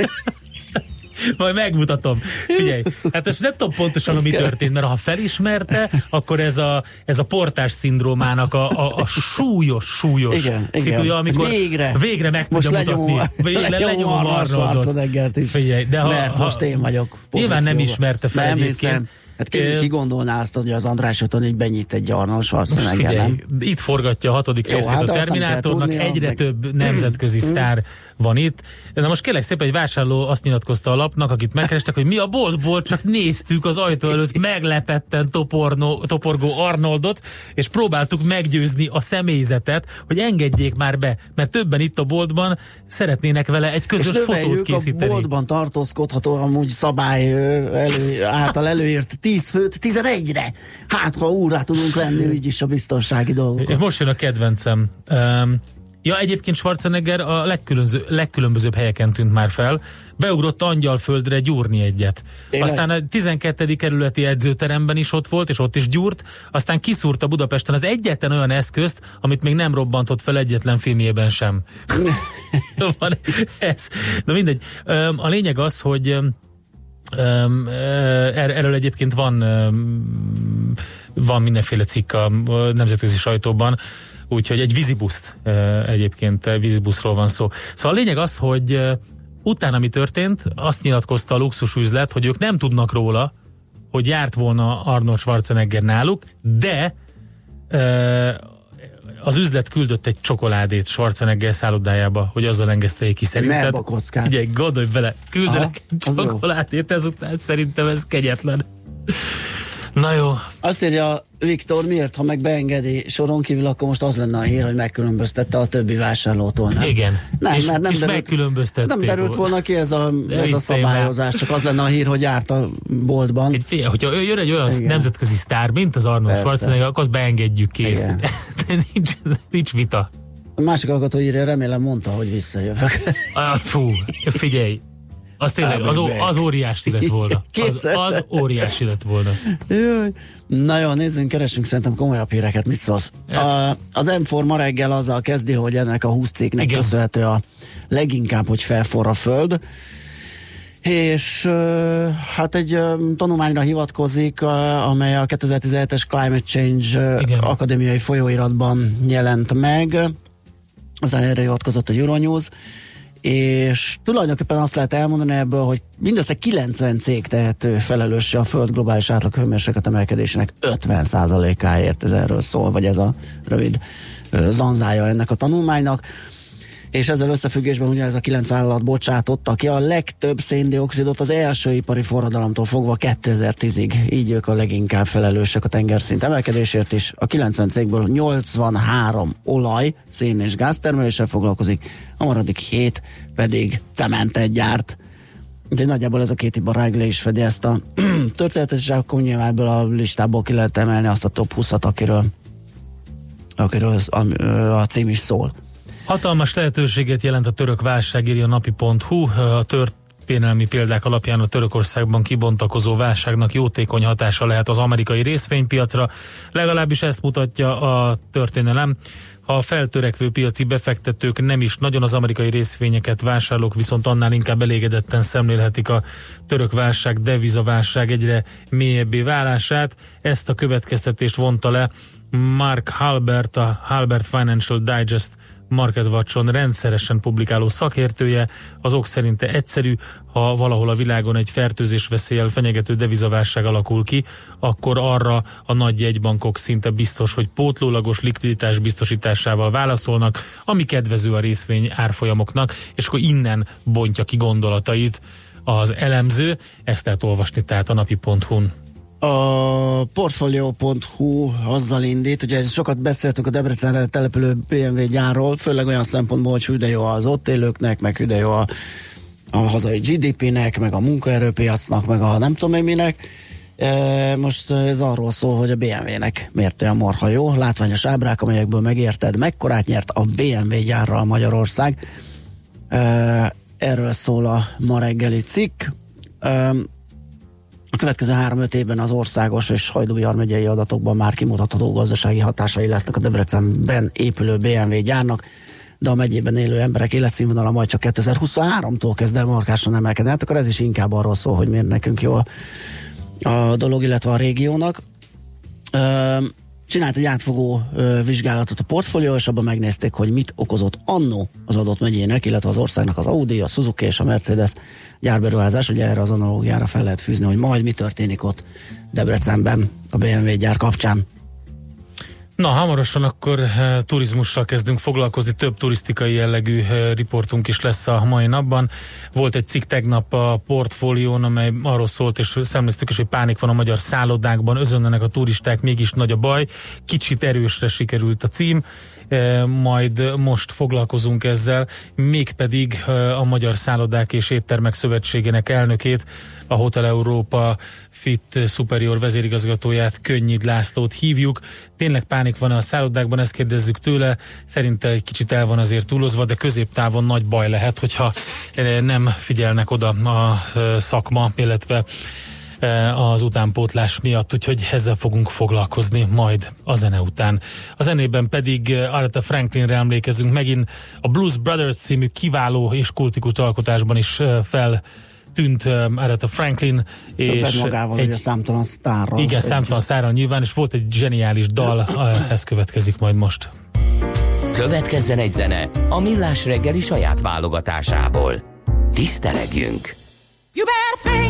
Majd megmutatom. Figyelj, hát ezt nem tudom pontosan, mi történt, mert ha felismerte, akkor ez a, ez a portás szindrómának a, a, a súlyos, súlyos Igen, igen. amikor Végre. végre meg Most tudja lenyomom, mutatni. Végre lenyomom lenyomom is. Figyelj, de ha, mert ha, most én vagyok Nyilván nem ismerte fel Nem egyébként. hiszem. Hát ki, Ö, ki gondolná azt, hogy az András úton így benyit egy Arnold Schwarzenegger, nem? itt forgatja a hatodik Jó, részét hát a Terminátornak, egyre meg- több nemzetközi sztár van itt. Na most kérlek szépen, egy vásárló azt nyilatkozta a lapnak, akit megkerestek, hogy mi a boltból csak néztük az ajtó előtt meglepetten topornó, toporgó Arnoldot, és próbáltuk meggyőzni a személyzetet, hogy engedjék már be, mert többen itt a boltban szeretnének vele egy És közös fotót növeljük a készíteni. boltban tartózkodható amúgy szabály elő, által előírt 10 főt 11-re. Hát, ha úrá tudunk lenni, úgyis a biztonsági És dolgok. most jön a kedvencem. Um, ja, egyébként Schwarzenegger a legkülönböző, legkülönbözőbb helyeken tűnt már fel. Beugrott Angyalföldre gyúrni egyet. Tényleg? Aztán a 12. kerületi edzőteremben is ott volt, és ott is gyúrt. Aztán kiszúrta Budapesten az egyetlen olyan eszközt, amit még nem robbantott fel egyetlen filmjében sem. [LAUGHS] Van ez. Na mindegy. A lényeg az, hogy er- erről egyébként van van mindenféle cikk a nemzetközi sajtóban, úgyhogy egy vízibuszt egyébként vízibuszról van szó. Szóval a lényeg az, hogy utána mi történt, azt nyilatkozta a luxus üzlet, hogy ők nem tudnak róla, hogy járt volna Arnold Schwarzenegger náluk, de az üzlet küldött egy csokoládét Schwarzenegger szállodájába, hogy azzal engeszteljék ki szerinted. melbakockát. Ugye, gondolj bele, Aha, küldenek egy az jó. csokoládét, ezután szerintem ez kegyetlen. Na jó, Azt írja Viktor, miért, ha meg beengedi soron kívül, akkor most az lenne a hír, hogy megkülönböztette a többi vásárlótól, nem? igen. Nem, és, mert nem és derült-. Nem derült volna ki ez a, De ez a szabályozás, csak az lenne a hír, hogy járt a boltban. Egy, figyelj, hogyha jön egy olyan Igen. nemzetközi sztár, mint az Arnold Persze. Schwarzenegger, akkor azt beengedjük kész. [LAUGHS] De nincs, nincs vita. A másik hallgató írja, remélem mondta, hogy visszajövök. Ah, fú, figyelj. Az tényleg, az, az óriási lett volna. Az, az óriási lett volna. Jaj. Na jó, nézzünk, keresünk szerintem komolyabb híreket. Mit szólsz? A, az m ma reggel azzal kezdi, hogy ennek a 20 cégnek Igen. köszönhető a leginkább, hogy felforr a föld. És hát egy tanulmányra hivatkozik, amely a 2017-es Climate Change Igen. akadémiai folyóiratban jelent meg. Az erre hivatkozott a Euronews és tulajdonképpen azt lehet elmondani ebből, hogy mindössze 90 cég tehető felelőssé a Föld globális átlag hőmérséklet emelkedésének 50%-áért, ez erről szól, vagy ez a rövid zanzája ennek a tanulmánynak. És ezzel összefüggésben ugye ez a kilenc vállalat bocsátotta ki a legtöbb széndiokszidot az első ipari forradalomtól fogva 2010-ig. Így ők a leginkább felelősek a tengerszint emelkedésért is. A 90 cégből 83 olaj, szén és gáztermeléssel foglalkozik, a maradék 7 pedig cementet gyárt. Úgyhogy nagyjából ez a két iparág le is fedi ezt a [CLEARS THROAT] történetet, és akkor nyilván ebből a listából ki lehet emelni azt a top 20-at, akiről, akiről a, a cím is szól. Hatalmas lehetőséget jelent a török válság, írja a napi.hu. A történelmi példák alapján a Törökországban kibontakozó válságnak jótékony hatása lehet az amerikai részvénypiacra. Legalábbis ezt mutatja a történelem. Ha a feltörekvő piaci befektetők nem is nagyon az amerikai részvényeket vásárlók, viszont annál inkább elégedetten szemlélhetik a török válság, devizaválság egyre mélyebbé válását. Ezt a következtetést vonta le Mark Halbert, a Halbert Financial Digest Market Watchon rendszeresen publikáló szakértője. Az ok szerinte egyszerű, ha valahol a világon egy fertőzés veszélyel fenyegető devizaválság alakul ki, akkor arra a nagy jegybankok szinte biztos, hogy pótlólagos likviditás biztosításával válaszolnak, ami kedvező a részvény árfolyamoknak, és akkor innen bontja ki gondolatait az elemző. Ezt lehet olvasni tehát a napi.hu-n. A Portfolio.hu azzal indít, ugye sokat beszéltünk a Debrecenre települő BMW gyárról, főleg olyan szempontból, hogy hű de jó az ott élőknek, meg hű de jó a, a hazai GDP-nek, meg a munkaerőpiacnak, meg a nem tudom én minek. E, most ez arról szól, hogy a BMW-nek miért olyan marha jó. Látványos ábrák, amelyekből megérted, mekkorát nyert a BMW gyárral Magyarország. E, erről szól a ma reggeli cikk. E, a következő három-öt évben az országos és Hajdújár megyei adatokban már kimutatható gazdasági hatásai lesznek a Debrecenben épülő BMW gyárnak, de a megyében élő emberek életszínvonala majd csak 2023-tól kezd el markásan emelkedni. Hát akkor ez is inkább arról szól, hogy miért nekünk jó a, a dolog, illetve a régiónak. Üm, csinált egy átfogó ö, vizsgálatot a portfólió, és abban megnézték, hogy mit okozott annó az adott megyének, illetve az országnak az Audi, a Suzuki és a Mercedes gyárberuházás. Ugye erre az analógiára fel lehet fűzni, hogy majd mi történik ott Debrecenben a BMW gyár kapcsán. Na, hamarosan akkor e, turizmussal kezdünk foglalkozni, több turisztikai jellegű e, riportunk is lesz a mai napban. Volt egy cikk tegnap a portfólión, amely arról szólt, és szemléztük is, hogy pánik van a magyar szállodákban, özönlenek a turisták, mégis nagy a baj. Kicsit erősre sikerült a cím, e, majd most foglalkozunk ezzel, mégpedig a Magyar Szállodák és Éttermek Szövetségének elnökét, a Hotel Európa Fit Superior vezérigazgatóját, Könnyid Lászlót hívjuk. Tényleg pánik van a szállodákban, ezt kérdezzük tőle. Szerinte egy kicsit el van azért túlozva, de középtávon nagy baj lehet, hogyha eh, nem figyelnek oda a eh, szakma, illetve eh, az utánpótlás miatt, úgyhogy ezzel fogunk foglalkozni majd a zene után. A zenében pedig Aretha Franklinre emlékezünk megint a Blues Brothers című kiváló és kultikus alkotásban is fel tűnt um, Aretha Franklin, Többet és magával, egy, a számtalan sztárral. igen, Egy- számtalan sztárral nyilván, és volt egy zseniális dal, ez következik majd most. Következzen egy zene a Millás reggeli saját válogatásából. Tisztelegjünk! You better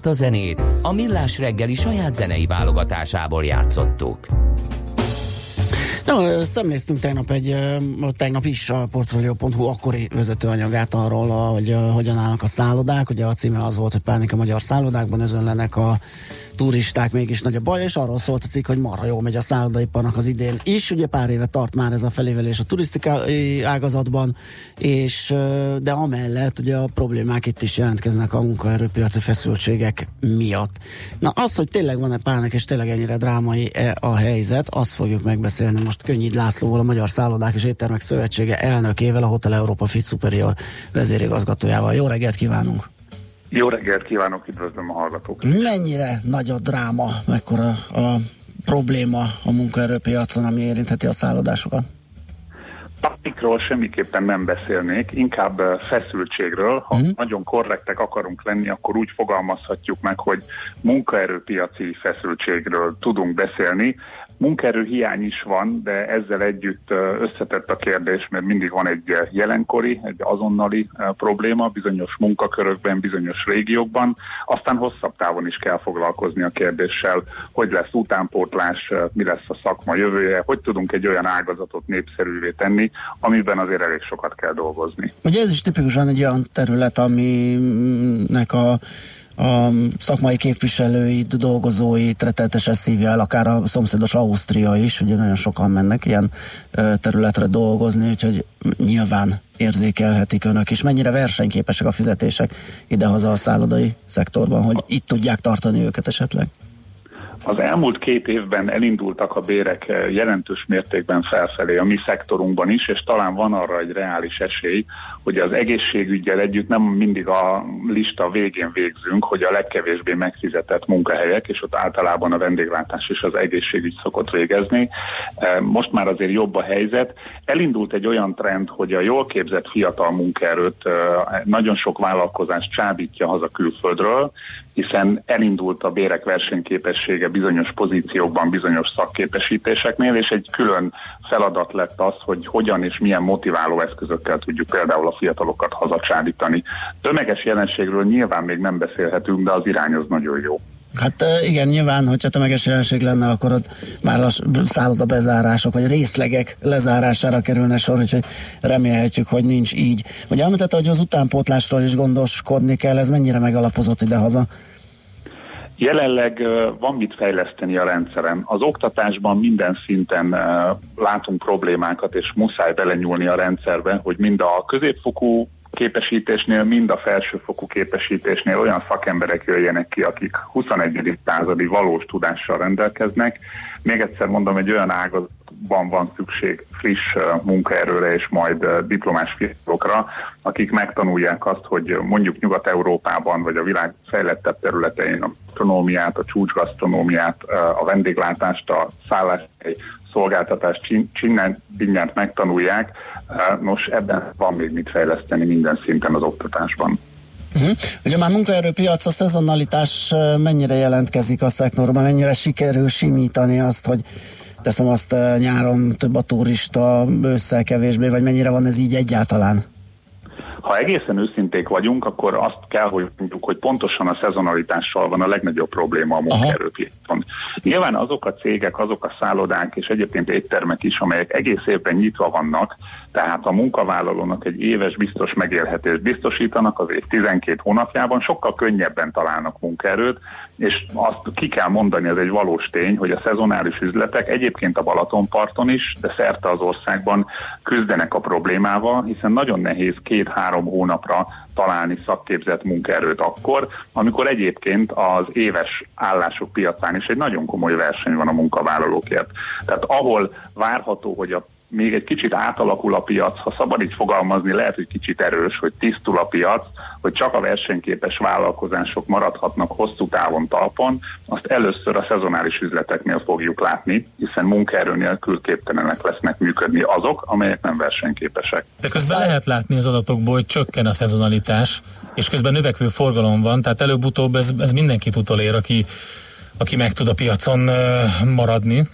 Ezt a zenét a Millás reggeli saját zenei válogatásából játszottuk. Ö, szemléztünk tegnap egy, tegnap is a Portfolio.hu akkori vezetőanyagát arról, hogy hogyan állnak a szállodák. Ugye a címe az volt, hogy pánik a magyar szállodákban, özönlenek a turisták, mégis nagy a baj, és arról szólt a cikk, hogy marha jól megy a szállodaiparnak az idén is. Ugye pár éve tart már ez a felévelés a turisztikai ágazatban, és de amellett ugye a problémák itt is jelentkeznek a munkaerőpiaci feszültségek miatt. Na az, hogy tényleg van-e pánik, és tényleg ennyire drámai -e a helyzet, azt fogjuk megbeszélni most Könnyid Lászlóval, a Magyar Szállodák és Éttermek Szövetsége elnökével, a Hotel Európa Fit Superior vezérigazgatójával. Jó reggelt kívánunk! Jó reggelt kívánok, üdvözlöm a hallgatókat. Mennyire nagy a dráma, mekkora a probléma a munkaerőpiacon, ami érintheti a szállodásokat? Pánikról semmiképpen nem beszélnék, inkább feszültségről. Ha mm. nagyon korrektek akarunk lenni, akkor úgy fogalmazhatjuk meg, hogy munkaerőpiaci feszültségről tudunk beszélni. Munkaerő hiány is van, de ezzel együtt összetett a kérdés, mert mindig van egy jelenkori, egy azonnali probléma bizonyos munkakörökben, bizonyos régiókban. Aztán hosszabb távon is kell foglalkozni a kérdéssel, hogy lesz utánpótlás, mi lesz a szakma jövője, hogy tudunk egy olyan ágazatot népszerűvé tenni, amiben azért elég sokat kell dolgozni. Ugye ez is tipikusan egy olyan terület, aminek a a szakmai képviselőit, dolgozóit rettenetesen szívja el, akár a szomszédos Ausztria is, ugye nagyon sokan mennek ilyen területre dolgozni, úgyhogy nyilván érzékelhetik önök is. Mennyire versenyképesek a fizetések idehaza a szállodai szektorban, hogy itt tudják tartani őket esetleg? Az elmúlt két évben elindultak a bérek eh, jelentős mértékben felfelé a mi szektorunkban is, és talán van arra egy reális esély, hogy az egészségügyel együtt nem mindig a lista végén végzünk, hogy a legkevésbé megfizetett munkahelyek, és ott általában a vendéglátás és az egészségügy szokott végezni. Eh, Most már azért jobb a helyzet. Elindult egy olyan trend, hogy a jól képzett fiatal munkaerőt eh, nagyon sok vállalkozás csábítja haza külföldről, hiszen elindult a bérek versenyképessége bizonyos pozíciókban, bizonyos szakképesítéseknél, és egy külön feladat lett az, hogy hogyan és milyen motiváló eszközökkel tudjuk például a fiatalokat hazacsábítani. Tömeges jelenségről nyilván még nem beszélhetünk, de az irány az nagyon jó. Hát igen, nyilván, hogyha tömeges jelenség lenne, akkor ott már szálloda bezárások, vagy részlegek lezárására kerülne sor, úgyhogy remélhetjük, hogy nincs így. Ugye említette, hogy az utánpótlásról is gondoskodni kell, ez mennyire megalapozott idehaza? Jelenleg van mit fejleszteni a rendszeren. Az oktatásban minden szinten látunk problémákat, és muszáj belenyúlni a rendszerbe, hogy mind a középfokú képesítésnél, mind a felsőfokú képesítésnél olyan szakemberek jöjjenek ki, akik 21. századi valós tudással rendelkeznek. Még egyszer mondom, egy olyan ágazatban van szükség friss munkaerőre és majd diplomás fiatalokra, akik megtanulják azt, hogy mondjuk Nyugat-Európában vagy a világ fejlettebb területein a gasztronómiát, a csúcsgasztronómiát, a vendéglátást, a szállás szolgáltatást csin- csinnen mindjárt megtanulják. Nos, ebben van még mit fejleszteni minden szinten az oktatásban. Uh-huh. Ugye már munkaerőpiac, a szezonalitás mennyire jelentkezik a szektorban, mennyire sikerül simítani azt, hogy teszem azt nyáron több a turista, ősszel kevésbé, vagy mennyire van ez így egyáltalán? Ha egészen őszinték vagyunk, akkor azt kell, hogy mondjuk, hogy pontosan a szezonalitással van a legnagyobb probléma a munkaerőpiacon. Nyilván azok a cégek, azok a szállodák és egyébként éttermek is, amelyek egész évben nyitva vannak, tehát a munkavállalónak egy éves biztos megélhetést biztosítanak az év 12 hónapjában, sokkal könnyebben találnak munkaerőt, és azt ki kell mondani, ez egy valós tény, hogy a szezonális üzletek egyébként a Balatonparton is, de szerte az országban küzdenek a problémával, hiszen nagyon nehéz két-három hónapra találni szakképzett munkaerőt akkor, amikor egyébként az éves állások piacán is egy nagyon komoly verseny van a munkavállalókért. Tehát ahol várható, hogy a még egy kicsit átalakul a piac, ha szabad így fogalmazni, lehet, hogy kicsit erős, hogy tisztul a piac, hogy csak a versenyképes vállalkozások maradhatnak hosszú távon talpon, azt először a szezonális üzleteknél fogjuk látni, hiszen munkaerő nélkül képtelenek lesznek működni azok, amelyek nem versenyképesek. De közben lehet látni az adatokból, hogy csökken a szezonalitás, és közben növekvő forgalom van, tehát előbb-utóbb ez, ez mindenkit utolér, aki, aki meg tud a piacon maradni.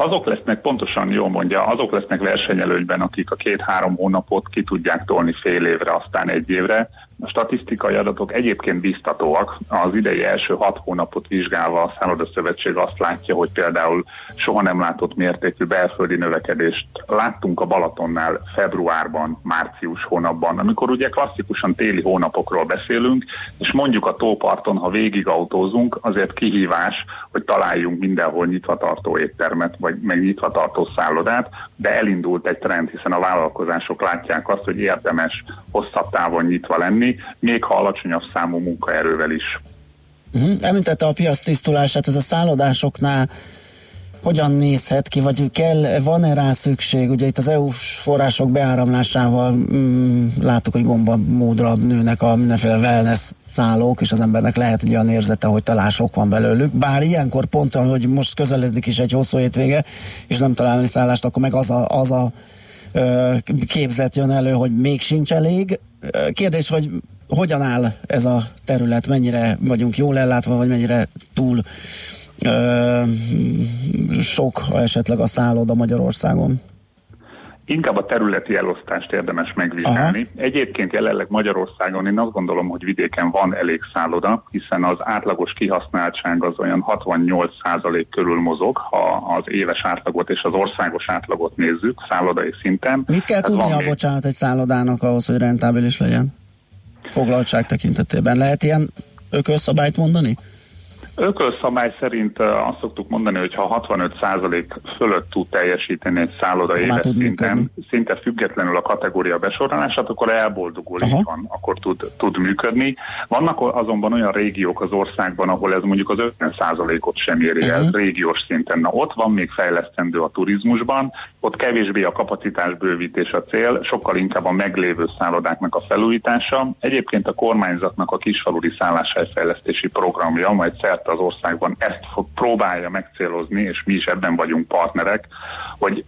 Azok lesznek, pontosan jól mondja, azok lesznek versenyelőnyben, akik a két-három hónapot ki tudják tolni fél évre, aztán egy évre, A statisztikai adatok egyébként biztatóak. Az idei első hat hónapot vizsgálva a Szálloda Szövetség azt látja, hogy például soha nem látott mértékű belföldi növekedést láttunk a Balatonnál februárban, március hónapban, amikor ugye klasszikusan téli hónapokról beszélünk, és mondjuk a tóparton, ha végig autózunk, azért kihívás, hogy találjunk mindenhol nyitvatartó éttermet, vagy meg nyitvatartó szállodát, de elindult egy trend, hiszen a vállalkozások látják azt, hogy érdemes hosszabb távon nyitva lenni, még ha alacsonyabb számú munkaerővel is. Uh-huh. Említette a piac tisztulását, ez a szállodásoknál hogyan nézhet ki, vagy kell, van-e rá szükség? Ugye itt az EU-s források beáramlásával mm, láttuk, hogy gomba módra nőnek a mindenféle wellness szállók, és az embernek lehet egy olyan érzete, hogy talán sok van belőlük. Bár ilyenkor pont, hogy most közeledik is egy hosszú hétvége, és nem találni szállást, akkor meg az a, az a ö, képzet jön elő, hogy még sincs elég. Kérdés, hogy hogyan áll ez a terület, mennyire vagyunk jól ellátva, vagy mennyire túl sok esetleg a szálloda Magyarországon? Inkább a területi elosztást érdemes megvizsgálni. Aha. Egyébként jelenleg Magyarországon én azt gondolom, hogy vidéken van elég szálloda, hiszen az átlagos kihasználtság az olyan 68% körül mozog, ha az éves átlagot és az országos átlagot nézzük szállodai szinten. Mit kell Hát tudnia, még- bocsánat, egy szállodának ahhoz, hogy rentábilis legyen? Foglaltság tekintetében. Lehet ilyen ökölszabályt mondani? Ökölszabály szerint azt szoktuk mondani, hogy ha 65% fölött tud teljesíteni egy szálloda éves szinten, szinte függetlenül a kategória besorolását, akkor elboldogul, így van, akkor tud, tud működni. Vannak azonban olyan régiók az országban, ahol ez mondjuk az 50%-ot sem éri el régiós szinten. Na ott van még fejlesztendő a turizmusban, ott kevésbé a kapacitás bővítés a cél, sokkal inkább a meglévő szállodáknak a felújítása. Egyébként a kormányzatnak a kisfaludi szálláshelyfejlesztési programja, majd szerte az országban ezt próbálja megcélozni, és mi is ebben vagyunk partnerek, hogy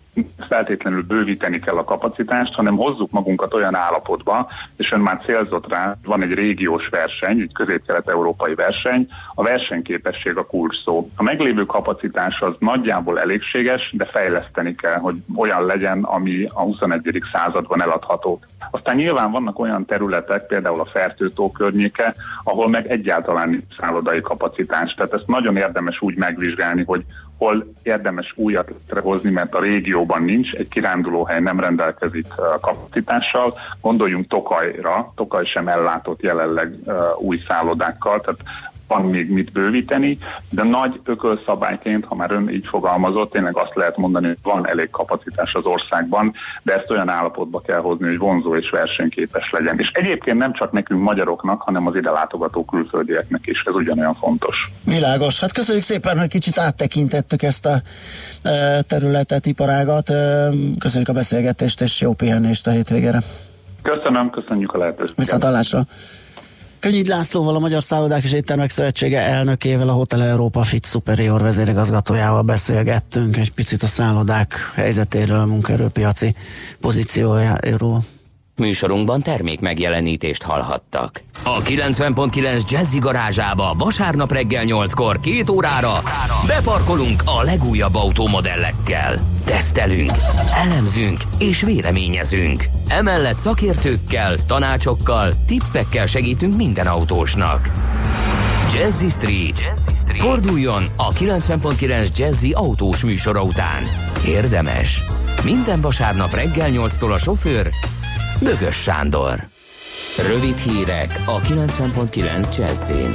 feltétlenül bővíteni kell a kapacitást, hanem hozzuk magunkat olyan állapotba, és ön már célzott rá, van egy régiós verseny, egy közép-kelet-európai verseny, a versenyképesség a kulcs szó. A meglévő kapacitás az nagyjából elégséges, de fejleszteni kell, hogy olyan legyen, ami a 21. században eladható. Aztán nyilván vannak olyan területek, például a Fertőtó környéke, ahol meg egyáltalán szállodai kapacitás. Tehát ezt nagyon érdemes úgy megvizsgálni, hogy hol érdemes újat létrehozni, mert a régióban nincs, egy kirándulóhely nem rendelkezik kapacitással. Gondoljunk Tokajra, Tokaj sem ellátott jelenleg új szállodákkal, tehát van még mit bővíteni, de nagy ökölszabályként, ha már ön így fogalmazott, tényleg azt lehet mondani, hogy van elég kapacitás az országban, de ezt olyan állapotba kell hozni, hogy vonzó és versenyképes legyen. És egyébként nem csak nekünk magyaroknak, hanem az ide látogató külföldieknek is, ez ugyanolyan fontos. Világos. Hát köszönjük szépen, hogy kicsit áttekintettük ezt a e, területet, iparágat. E, köszönjük a beszélgetést, és jó pihenést a hétvégére. Köszönöm, köszönjük a lehetőséget. Viszont hallásra. Könnyid Lászlóval, a Magyar Szállodák és Éttermek Szövetsége elnökével, a Hotel Európa Fit Superior vezérigazgatójával beszélgettünk egy picit a szállodák helyzetéről, munkaerőpiaci pozíciójáról. Műsorunkban termék megjelenítést hallhattak. A 90.9 Jazzy garázsába vasárnap reggel 8-kor két órára beparkolunk a legújabb autómodellekkel. Tesztelünk, elemzünk és véleményezünk. Emellett szakértőkkel, tanácsokkal, tippekkel segítünk minden autósnak. Jazzy Street. Jazzy Street. Forduljon a 90.9 Jazzy autós műsora után. Érdemes. Minden vasárnap reggel 8-tól a sofőr Bögös Sándor. Rövid hírek a 90.9 Jazzin.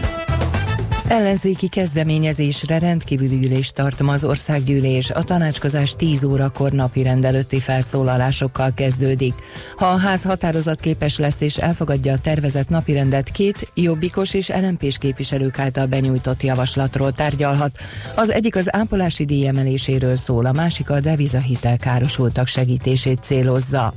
Ellenzéki kezdeményezésre rendkívüli ülést tart az országgyűlés. A tanácskozás 10 órakor napi rendelőtti felszólalásokkal kezdődik. Ha a ház határozat képes lesz és elfogadja a tervezett napirendet, két jobbikos és lmp képviselők által benyújtott javaslatról tárgyalhat. Az egyik az ápolási díj emeléséről szól, a másik a devizahitel károsultak segítését célozza.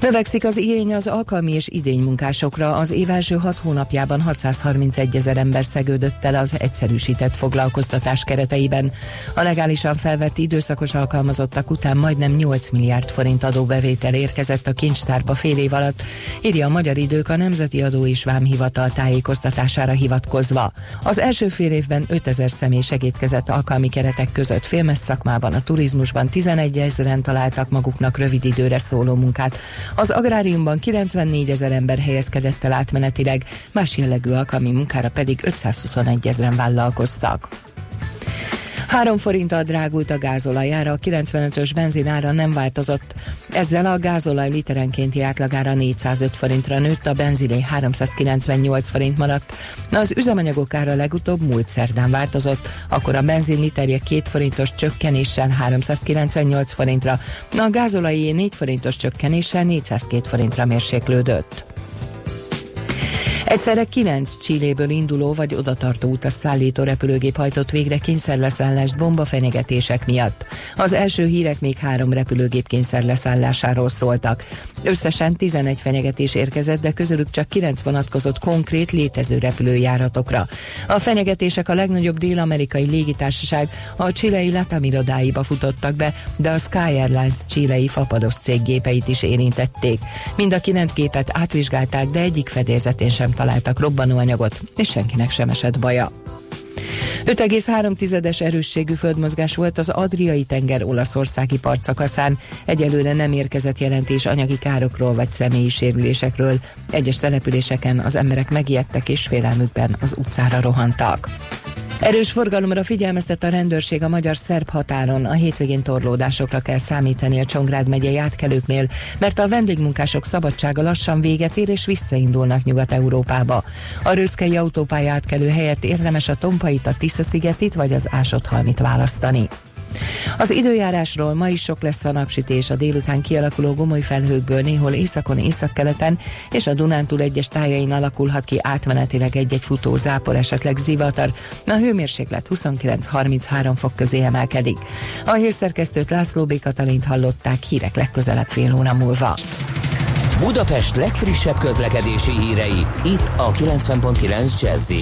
Növekszik az igény az alkalmi és idénymunkásokra. Az év első hat hónapjában 631 ezer ember szegődött el az egyszerűsített foglalkoztatás kereteiben. A legálisan felvett időszakos alkalmazottak után majdnem 8 milliárd forint adóbevétel érkezett a kincstárba fél év alatt, írja a Magyar Idők a Nemzeti Adó és Vámhivatal tájékoztatására hivatkozva. Az első fél évben 5000 személy segítkezett alkalmi keretek között filmes szakmában, a turizmusban 11 ezeren találtak maguknak rövid időre szóló munkát, Az agráriumban 94 ezer ember helyezkedett el átmenetileg, más jellegű alkalmi munkára pedig 521 ezeren vállalkoztak. 3 forinttal drágult a gázolajára, a 95-ös benzinára nem változott. Ezzel a gázolaj literenkénti átlagára 405 forintra nőtt, a benziné 398 forint maradt. Az üzemanyagok ára legutóbb múlt szerdán változott, akkor a benzin literje 2 forintos csökkenéssel 398 forintra, a gázolajé 4 forintos csökkenéssel 402 forintra mérséklődött. Egyszerre kilenc Csilléből induló vagy odatartó utas szállító repülőgép hajtott végre kényszerleszállást bombafenyegetések miatt. Az első hírek még három repülőgép kényszerleszállásáról szóltak. Összesen 11 fenyegetés érkezett, de közülük csak 9 vonatkozott konkrét létező repülőjáratokra. A fenyegetések a legnagyobb dél-amerikai légitársaság a csilei Latam irodáiba futottak be, de a Sky Airlines csilei fapados céggépeit is érintették. Mind a kilenc gépet átvizsgálták, de egyik fedélzetén sem találtak robbanóanyagot, és senkinek sem esett baja. 5,3-es erősségű földmozgás volt az Adriai tenger olaszországi partszakaszán. Egyelőre nem érkezett jelentés anyagi károkról vagy személyi sérülésekről. Egyes településeken az emberek megijedtek és félelmükben az utcára rohantak. Erős forgalomra figyelmeztet a rendőrség a magyar-szerb határon. A hétvégén torlódásokra kell számítani a Csongrád megyei átkelőknél, mert a vendégmunkások szabadsága lassan véget ér és visszaindulnak Nyugat-Európába. A rőszkei autópálya átkelő helyett érdemes a Tompait, a Tisza-szigetit vagy az Ásott-halmit választani. Az időjárásról ma is sok lesz a napsütés, a délután kialakuló gomoly felhőkből néhol északon, északkeleten és a Dunántúl egyes tájain alakulhat ki átmenetileg egy-egy futó zápor, esetleg zivatar. A hőmérséklet 29-33 fok közé emelkedik. A hírszerkesztőt László B. Katalint hallották hírek legközelebb fél óra múlva. Budapest legfrissebb közlekedési hírei, itt a 90.9 jazz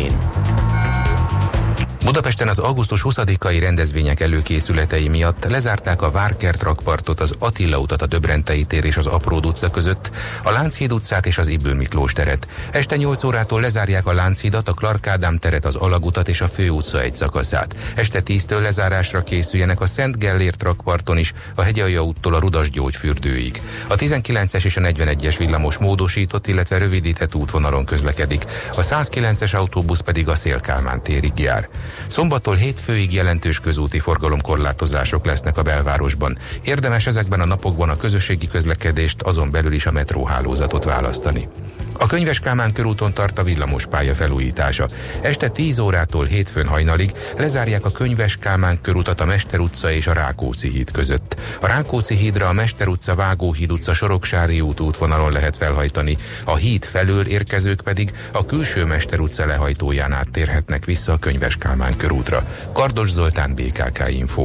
Budapesten az augusztus 20-ai rendezvények előkészületei miatt lezárták a Várkert rakpartot, az Attila utat, a Döbrentei tér és az Apród utca között, a Lánchíd utcát és az Ibül Miklós teret. Este 8 órától lezárják a Lánchidat, a Clark Ádám teret, az Alagutat és a Fő utca egy szakaszát. Este 10-től lezárásra készüljenek a Szent Gellért rakparton is, a Hegyalja úttól a Rudas gyógyfürdőig. A 19-es és a 41-es villamos módosított, illetve rövidített útvonalon közlekedik. A 109-es autóbusz pedig a Szélkálmán térig jár. Szombattól hétfőig jelentős közúti forgalomkorlátozások lesznek a belvárosban. Érdemes ezekben a napokban a közösségi közlekedést, azon belül is a metróhálózatot választani. A Könyves Kálmán körúton tart a villamospálya felújítása. Este 10 órától hétfőn hajnalig lezárják a Könyves Kálmán körutat a Mester utca és a Rákóczi híd között. A Rákóczi hídra a Mester utca, Vágóhíd utca, Soroksári út útvonalon lehet felhajtani, a híd felől érkezők pedig a külső Mester utca lehajtóján áttérhetnek vissza a Könyves Kálmán körútra. Kardos Zoltán, BKK Info.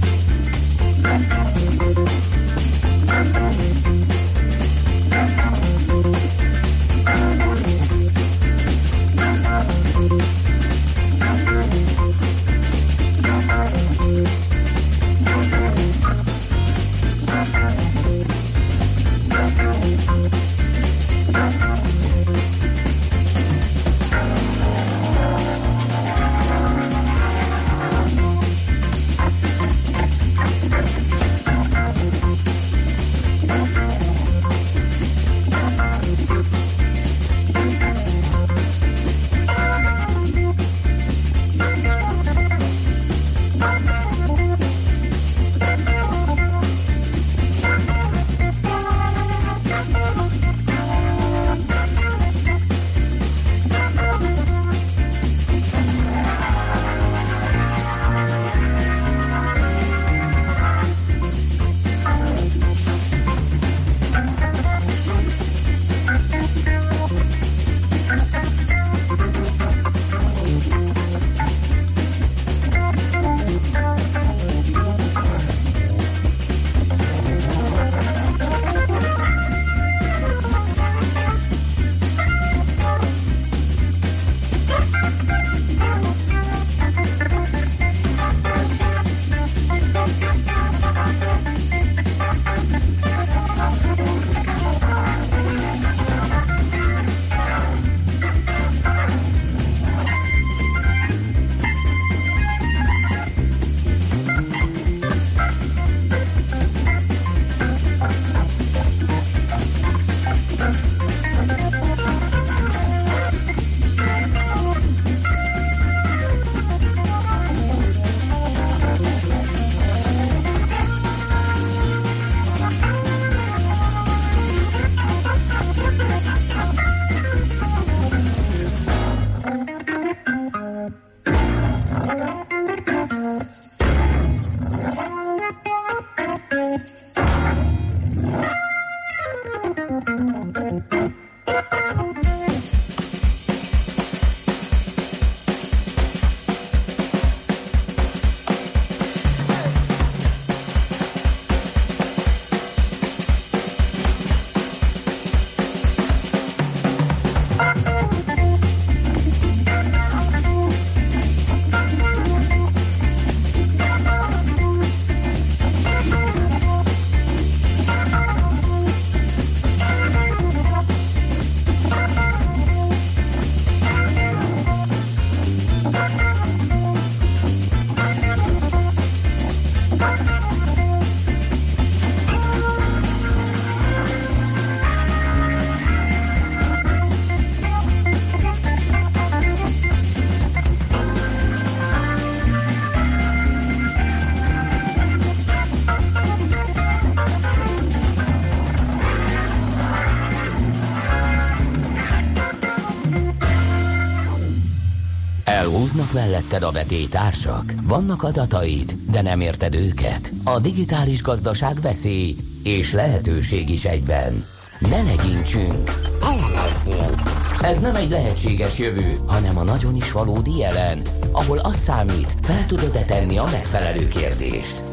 Vannak melletted a vetélytársak, vannak adataid, de nem érted őket. A digitális gazdaság veszély és lehetőség is egyben. Ne legyintsünk, elemezzünk. Ez nem egy lehetséges jövő, hanem a nagyon is valódi jelen, ahol az számít, fel tudod-e tenni a megfelelő kérdést.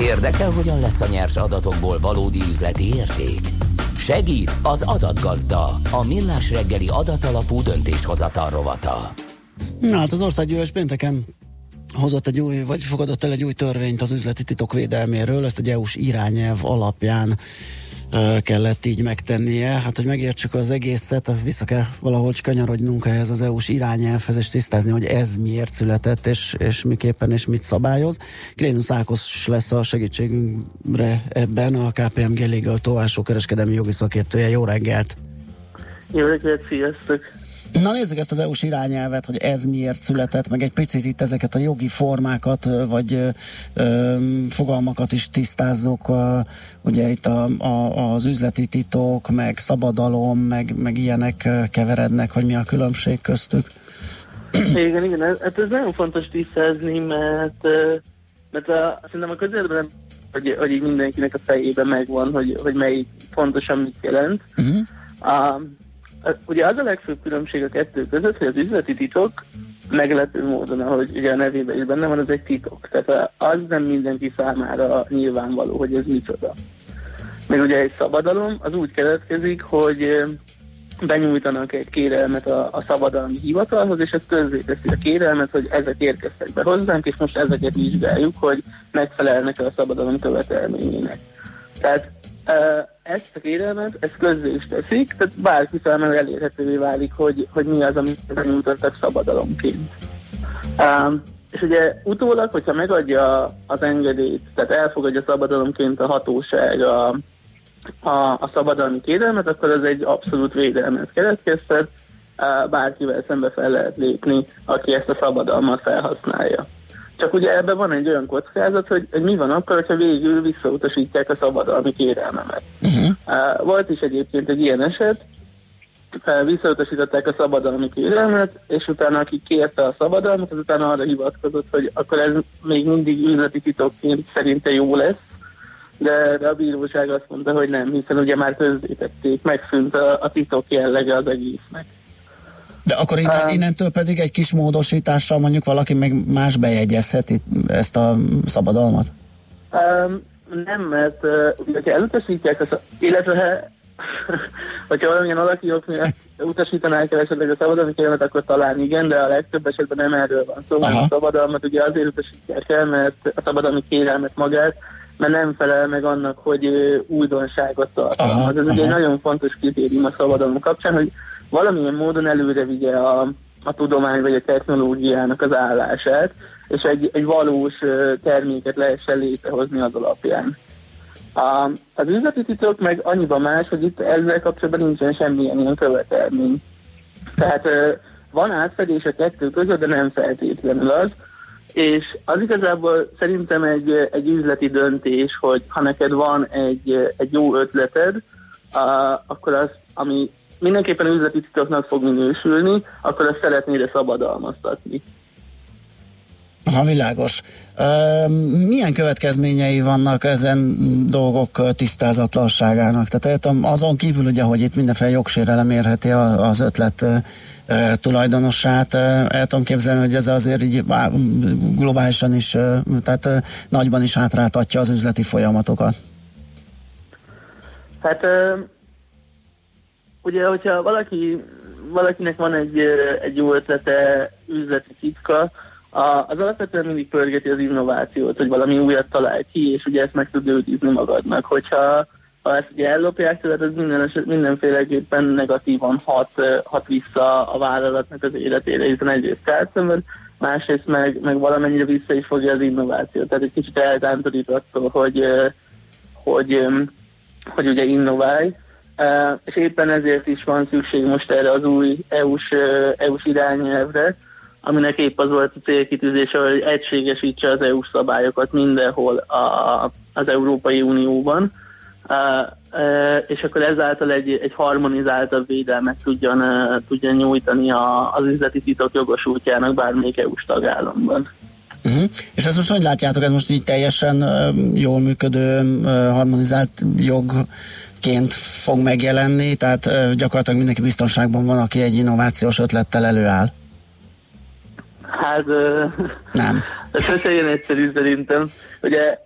Érdekel, hogyan lesz a nyers adatokból valódi üzleti érték? Segít az adatgazda, a millás reggeli adatalapú döntéshozatal rovata. Na hát az országgyűlés pénteken hozott egy új, vagy fogadott el egy új törvényt az üzleti titok védelméről, ezt egy EU-s irányelv alapján kellett így megtennie. Hát, hogy megértsük az egészet, vissza kell valahogy kanyarodnunk ehhez az EU-s irányelvhez, és tisztázni, hogy ez miért született, és, és miképpen, és mit szabályoz. Grénusz Ákos lesz a segítségünkre ebben, a KPMG Legal Továsó kereskedelmi jogi szakértője. Jó reggelt! Jó reggelt, sziasztok! Na nézzük ezt az EU-s irányelvet, hogy ez miért született, meg egy picit itt ezeket a jogi formákat, vagy ö, ö, fogalmakat is tisztázzuk. Ö, ugye itt a, a, az üzleti titok, meg szabadalom, meg, meg ilyenek keverednek, hogy mi a különbség köztük. Igen, igen, ez, hát ez nagyon fontos tisztázni, mert, mert a, szerintem a közelben hogy, hogy így mindenkinek a fejében megvan, hogy, hogy melyik pontosan mit jelent. Uh-huh. Ugye az a legfőbb különbség a kettő között, hogy az üzleti titok meglepő módon, ahogy ugye a nevében is benne van, az egy titok. Tehát az nem mindenki számára nyilvánvaló, hogy ez micsoda. Még ugye egy szabadalom, az úgy keletkezik, hogy benyújtanak egy kérelmet a, a szabadalmi hivatalhoz, és ez közzéteszi a kérelmet, hogy ezek érkeztek be hozzánk, és most ezeket vizsgáljuk, hogy megfelelnek-e a szabadalom követelményének. Tehát ezt a kérelmet, ezt közzé is teszik, tehát bárki számára elérhetővé válik, hogy, hogy mi az, amit benyújtottak szabadalomként. Um, és ugye utólag, hogyha megadja az engedélyt, tehát elfogadja szabadalomként a hatóság a, a, a szabadalmi kérelmet, akkor ez egy abszolút védelmet keletkeztet, uh, bárkivel szembe fel lehet lépni, aki ezt a szabadalmat felhasználja. Csak ugye ebben van egy olyan kockázat, hogy, hogy mi van akkor, hogyha végül visszautasítják a szabadalmi kérelmemet. Uh-huh. Uh, volt is egyébként egy ilyen eset, visszautasították a szabadalmi kérelmet, és utána aki kérte a szabadalmat, az utána arra hivatkozott, hogy akkor ez még mindig üzleti titokként szerinte jó lesz, de, de a bíróság azt mondta, hogy nem, hiszen ugye már közzétették, megszűnt a, a titok jellege az egésznek. De akkor innen, innentől pedig egy kis módosítással mondjuk valaki meg más bejegyezheti ezt a szabadalmat? Um, nem, mert uh, hogyha elutasítják, az, illetve ha, [LAUGHS] hogyha valamilyen alakítók miatt utasítanák el esetleg a szabadalmi kérelmet, akkor talán igen, de a legtöbb esetben nem erről van szó, mert Aha. a szabadalmat ugye azért utasítják el, mert a szabadalmi kérelmet magát, mert nem felel meg annak, hogy újdonságot tartalmaz. Ez ugye egy nagyon fontos kritérium a szabadalom kapcsán, hogy valamilyen módon előre vigye a, a tudomány vagy a technológiának az állását, és egy, egy valós terméket lehessen létrehozni az alapján. A, az üzleti titok meg annyiban más, hogy itt ezzel kapcsolatban nincsen semmilyen ilyen követelmény. Tehát van átfedés a kettő között, de nem feltétlenül az, és az igazából szerintem egy, egy üzleti döntés, hogy ha neked van egy, egy jó ötleted, uh, akkor az, ami mindenképpen üzleti titoknak fog minősülni, akkor azt szeretnéd szabadalmaztatni. Aha, világos. Milyen következményei vannak ezen dolgok tisztázatlanságának? Tehát azon kívül ugye, hogy itt mindenféle jogsérelem érheti az ötlet tulajdonosát, el tudom képzelni, hogy ez azért így globálisan is, tehát nagyban is hátráltatja az üzleti folyamatokat. Hát ugye, hogyha valaki, valakinek van egy, egy jó ötlete, üzleti titka, a, az alapvetően mindig pörgeti az innovációt, hogy valami újat talál ki, és ugye ezt meg tud őrizni magadnak. Hogyha ha ezt ugye ellopják tőled, az minden, eset- mindenféleképpen negatívan hat, hat vissza a vállalatnak az életére, hiszen egyrészt kárt szenved, másrészt meg, meg valamennyire vissza is fogja az innovációt. Tehát egy kicsit eltántorít attól, hogy, hogy, ö, hogy ugye innoválj, és éppen ezért is van szükség most erre az új EU-s, EU-s irányelvre, aminek épp az volt a célkitűzése, hogy egységesítse az EU-s szabályokat mindenhol a, az Európai Unióban, és akkor ezáltal egy, egy harmonizáltabb védelmet tudjon, uh, tudjon nyújtani a, az üzleti titok jogosultjának bármelyik EU-s tagállamban. Uh-huh. És ezt most hogy látjátok, ez most így teljesen jól működő, harmonizált jogként fog megjelenni, tehát gyakorlatilag mindenki biztonságban van, aki egy innovációs ötlettel előáll. Hát Nem. [LAUGHS] ez ilyen egyszerű szerintem. Ugye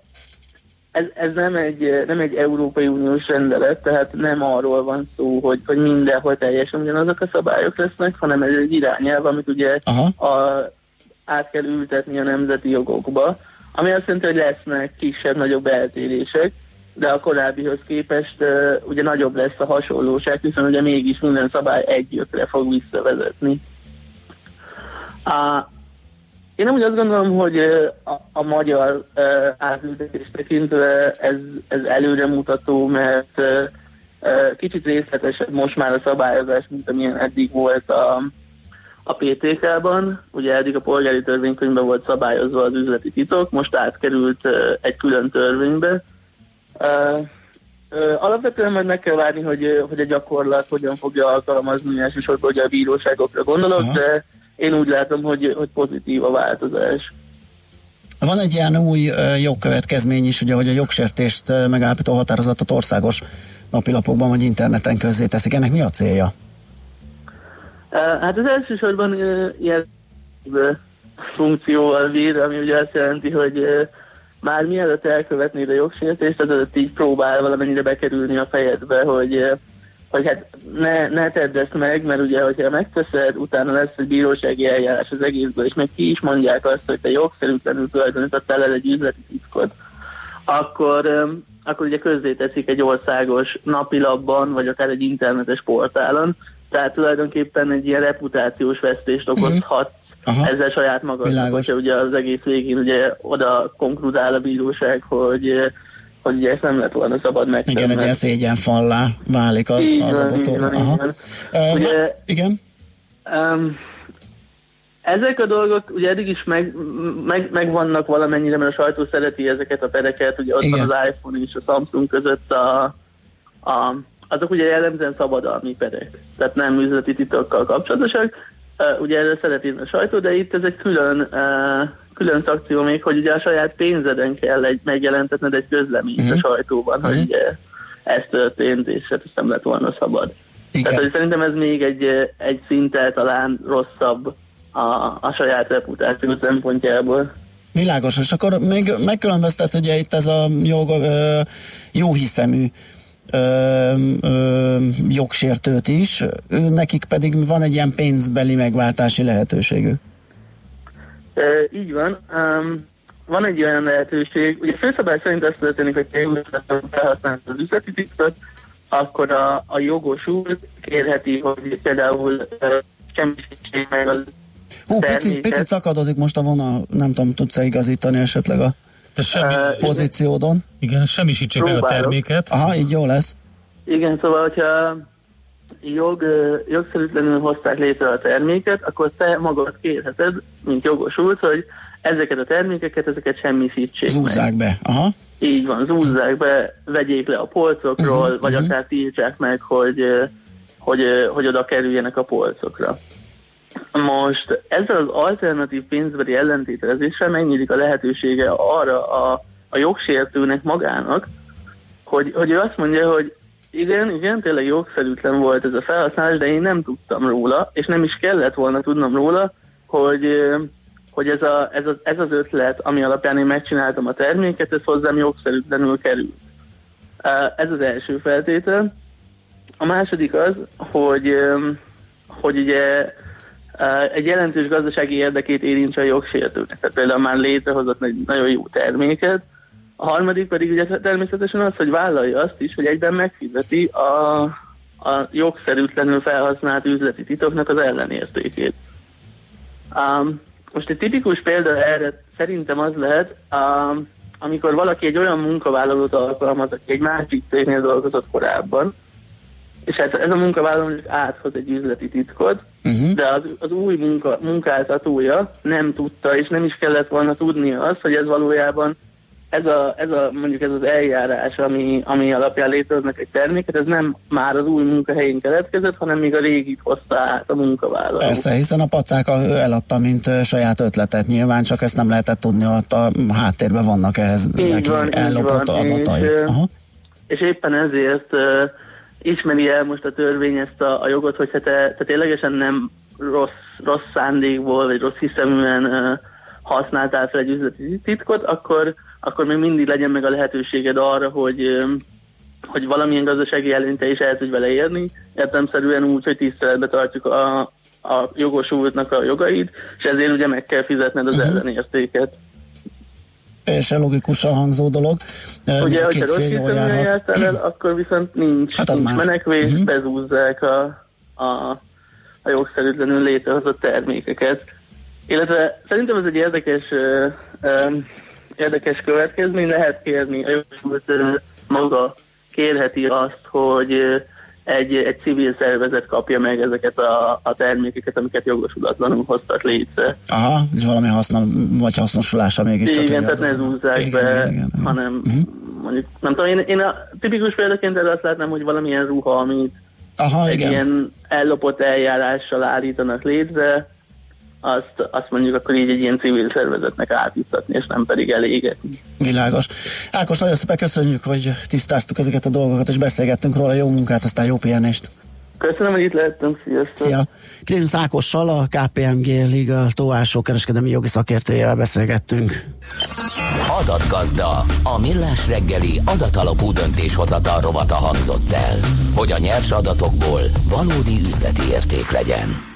ez, ez nem, egy, nem egy Európai Uniós rendelet, tehát nem arról van szó, hogy, hogy mindenhol teljesen ugyanazok a szabályok lesznek, hanem ez egy irányelv, amit ugye Aha. a, át kell ültetni a nemzeti jogokba, ami azt jelenti, hogy lesznek kisebb-nagyobb eltérések, de a korábbihoz képest uh, ugye nagyobb lesz a hasonlóság, hiszen ugye mégis minden szabály egy jökre fog visszavezetni. A, én úgy azt gondolom, hogy a, a magyar uh, átültetést tekintve ez, ez előremutató, mert uh, kicsit részletesebb most már a szabályozás, mint amilyen eddig volt a, a PTK-ban. Ugye eddig a polgári törvénykönyvben volt szabályozva az üzleti titok, most átkerült egy külön törvénybe. Uh, uh, alapvetően majd meg kell várni, hogy, hogy a gyakorlat hogyan fogja alkalmazni, elsősorban ugye a bíróságokra gondolok, Aha. de én úgy látom, hogy, hogy pozitív a változás. Van egy ilyen új jogkövetkezmény is, ugye, hogy a jogsértést megállapító határozatot országos napilapokban vagy interneten közzéteszik. Ennek mi a célja? Hát az elsősorban ilyen funkcióval bír, ami ugye azt jelenti, hogy már mielőtt elkövetnéd a jogsértést, az előtt így próbál valamennyire bekerülni a fejedbe, hogy, uh, hogy hát ne, ne tedd ezt meg, mert ugye, hogyha megteszed, utána lesz egy bírósági eljárás az egészből, és meg ki is mondják azt, hogy te jogszerűtlenül tulajdonítottál el egy üzleti titkot, akkor, akkor ugye közzéteszik egy országos napilapban, vagy akár egy internetes portálon, tehát tulajdonképpen egy ilyen reputációs vesztést okozhat Aha. ezzel saját magadnak, hogyha ugye az egész végén ugye oda konkludál a bíróság, hogy hogy ugye ezt nem lett volna szabad megtenni. Igen, egy ilyen szégyenfallá válik a, Így az van, adott így van, Aha. így van. Uh, Ugye- igen? Um, ezek a dolgok ugye eddig is meg, meg, meg vannak valamennyire, mert a sajtó szereti ezeket a pereket, ugye ott Igen. van az iPhone és a Samsung között a, a, azok ugye jellemzően szabadalmi perek, tehát nem üzleti titokkal kapcsolatosak. Ugye erre szereti a sajtó, de itt ez egy külön, külön szakció még, hogy ugye a saját pénzeden kell egy, megjelentetned egy közleményt Mhm. a sajtóban, hogy ugye ez történt, és hát ez nem lett volna szabad. Igen. Tehát hogy szerintem ez még egy, egy szinttel talán rosszabb a, a saját reputáció szempontjából. Világos, és akkor még megkülönböztet ugye itt ez a jog, ö, jó hiszemű ö, ö, jogsértőt is, ő, nekik pedig van egy ilyen pénzbeli megváltási lehetőségük. E, így van. Um, van egy olyan lehetőség, ugye főszabály szerint az történik, hogy te felhasználod az üzleti titkot, akkor a, a jogosult kérheti, hogy például uh, semmisítség meg az Hú, picit, picit szakadozik most a vonal, nem tudom, tudsz-e igazítani esetleg a De semmi, pozíciódon? igen, semmisítsék meg a terméket. Aha, így jó lesz. Igen, szóval, hogyha jog, jogszerűtlenül hozták létre a terméket, akkor te magad kérheted, mint jogosult, hogy ezeket a termékeket, ezeket semmisítsék meg. Zúzzák be. Aha. Így van, zúzzák be, vegyék le a polcokról, uh-huh, vagy mhm. akár tiltsák meg, hogy, hogy, ö, hogy oda kerüljenek a polcokra. Most ezzel az alternatív pénzbeli ellentételezéssel megnyílik a lehetősége arra a, a jogsértőnek magának, hogy, hogy ő azt mondja, hogy igen, igen, tényleg jogszerűtlen volt ez a felhasználás, de én nem tudtam róla, és nem is kellett volna tudnom róla, hogy, hogy ez, a, ez, a, ez az ötlet, ami alapján én megcsináltam a terméket, ez hozzám jogszerűtlenül került. Ez az első feltétel. A második az, hogy, hogy ugye egy jelentős gazdasági érdekét érintse a jogsértőnek. Tehát például már létrehozott egy nagyon jó terméket. A harmadik pedig ugye természetesen az, hogy vállalja azt is, hogy egyben megfizeti a, a jogszerűtlenül felhasznált üzleti titoknak az ellenértékét. Um, most egy tipikus példa erre szerintem az lehet, um, amikor valaki egy olyan munkavállalót alkalmaz, aki egy másik cégnél dolgozott korábban, és hát ez a munkavállaló áthoz egy üzleti titkot, Uh-huh. de az, az új munka, munkáltatója nem tudta, és nem is kellett volna tudnia azt, hogy ez valójában ez, a, ez a, mondjuk ez az eljárás, ami, ami alapján létrehoznak egy terméket, ez nem már az új munkahelyén keletkezett, hanem még a régit hozta át a munkavállaló. Persze, hiszen a pacáka ő eladta, mint saját ötletet nyilván, csak ezt nem lehetett tudni, ott a háttérben vannak ehhez Így neki van, ellopott adatai. és, Aha. És éppen ezért uh, ismeri el most a törvény ezt a, a jogot, hogy te, te ténylegesen nem rossz, rossz szándékból, vagy rossz hiszeműen uh, használtál fel egy üzleti titkot, akkor, akkor még mindig legyen meg a lehetőséged arra, hogy um, hogy valamilyen gazdasági előnyt te is el tudj vele érni, értemszerűen úgy, hogy tiszteletbe tartjuk a, a jogosultnak a jogait, és ezért ugye meg kell fizetned az uh-huh. ellenértéket. Teljesen logikusan hangzó dolog. Ugye, hogyha rossz hiszeműen jártál el, akkor viszont nincs, Hát az nincs más. menekvés, uh-huh. bezúzzák a, a, a jogszerűtlenül létrehozott termékeket. Illetve szerintem ez egy érdekes, ö, ö, érdekes következmény, lehet kérni, a ö, maga kérheti azt, hogy egy, egy civil szervezet kapja meg ezeket a, a termékeket, amiket jogosulatlanul hoztak létre. Aha, és valami haszna, vagy hasznosulása mégiscsak. Igen, tehát ne zúzzák Igen, be, igen, igen, igen. hanem Mhm. mondjuk, nem tudom, én, én a tipikus példaként erre azt látnám, hogy valamilyen ruha, amit Aha, egy igen. ilyen ellopott eljárással állítanak létre, azt, azt mondjuk akkor így egy ilyen civil szervezetnek átjutatni, és nem pedig elégetni. Világos. Ákos, nagyon szépen köszönjük, hogy tisztáztuk ezeket a dolgokat, és beszélgettünk róla. Jó munkát, aztán jó pihenést. Köszönöm, hogy itt lehettünk, sziasztok! Szia! Krisztus Ákossal, a KPMG Legal Tóásó kereskedelmi jogi szakértőjével beszélgettünk. Adatgazda, a millás reggeli adatalapú döntéshozatal rovata hangzott el, hogy a nyers adatokból valódi üzleti érték legyen.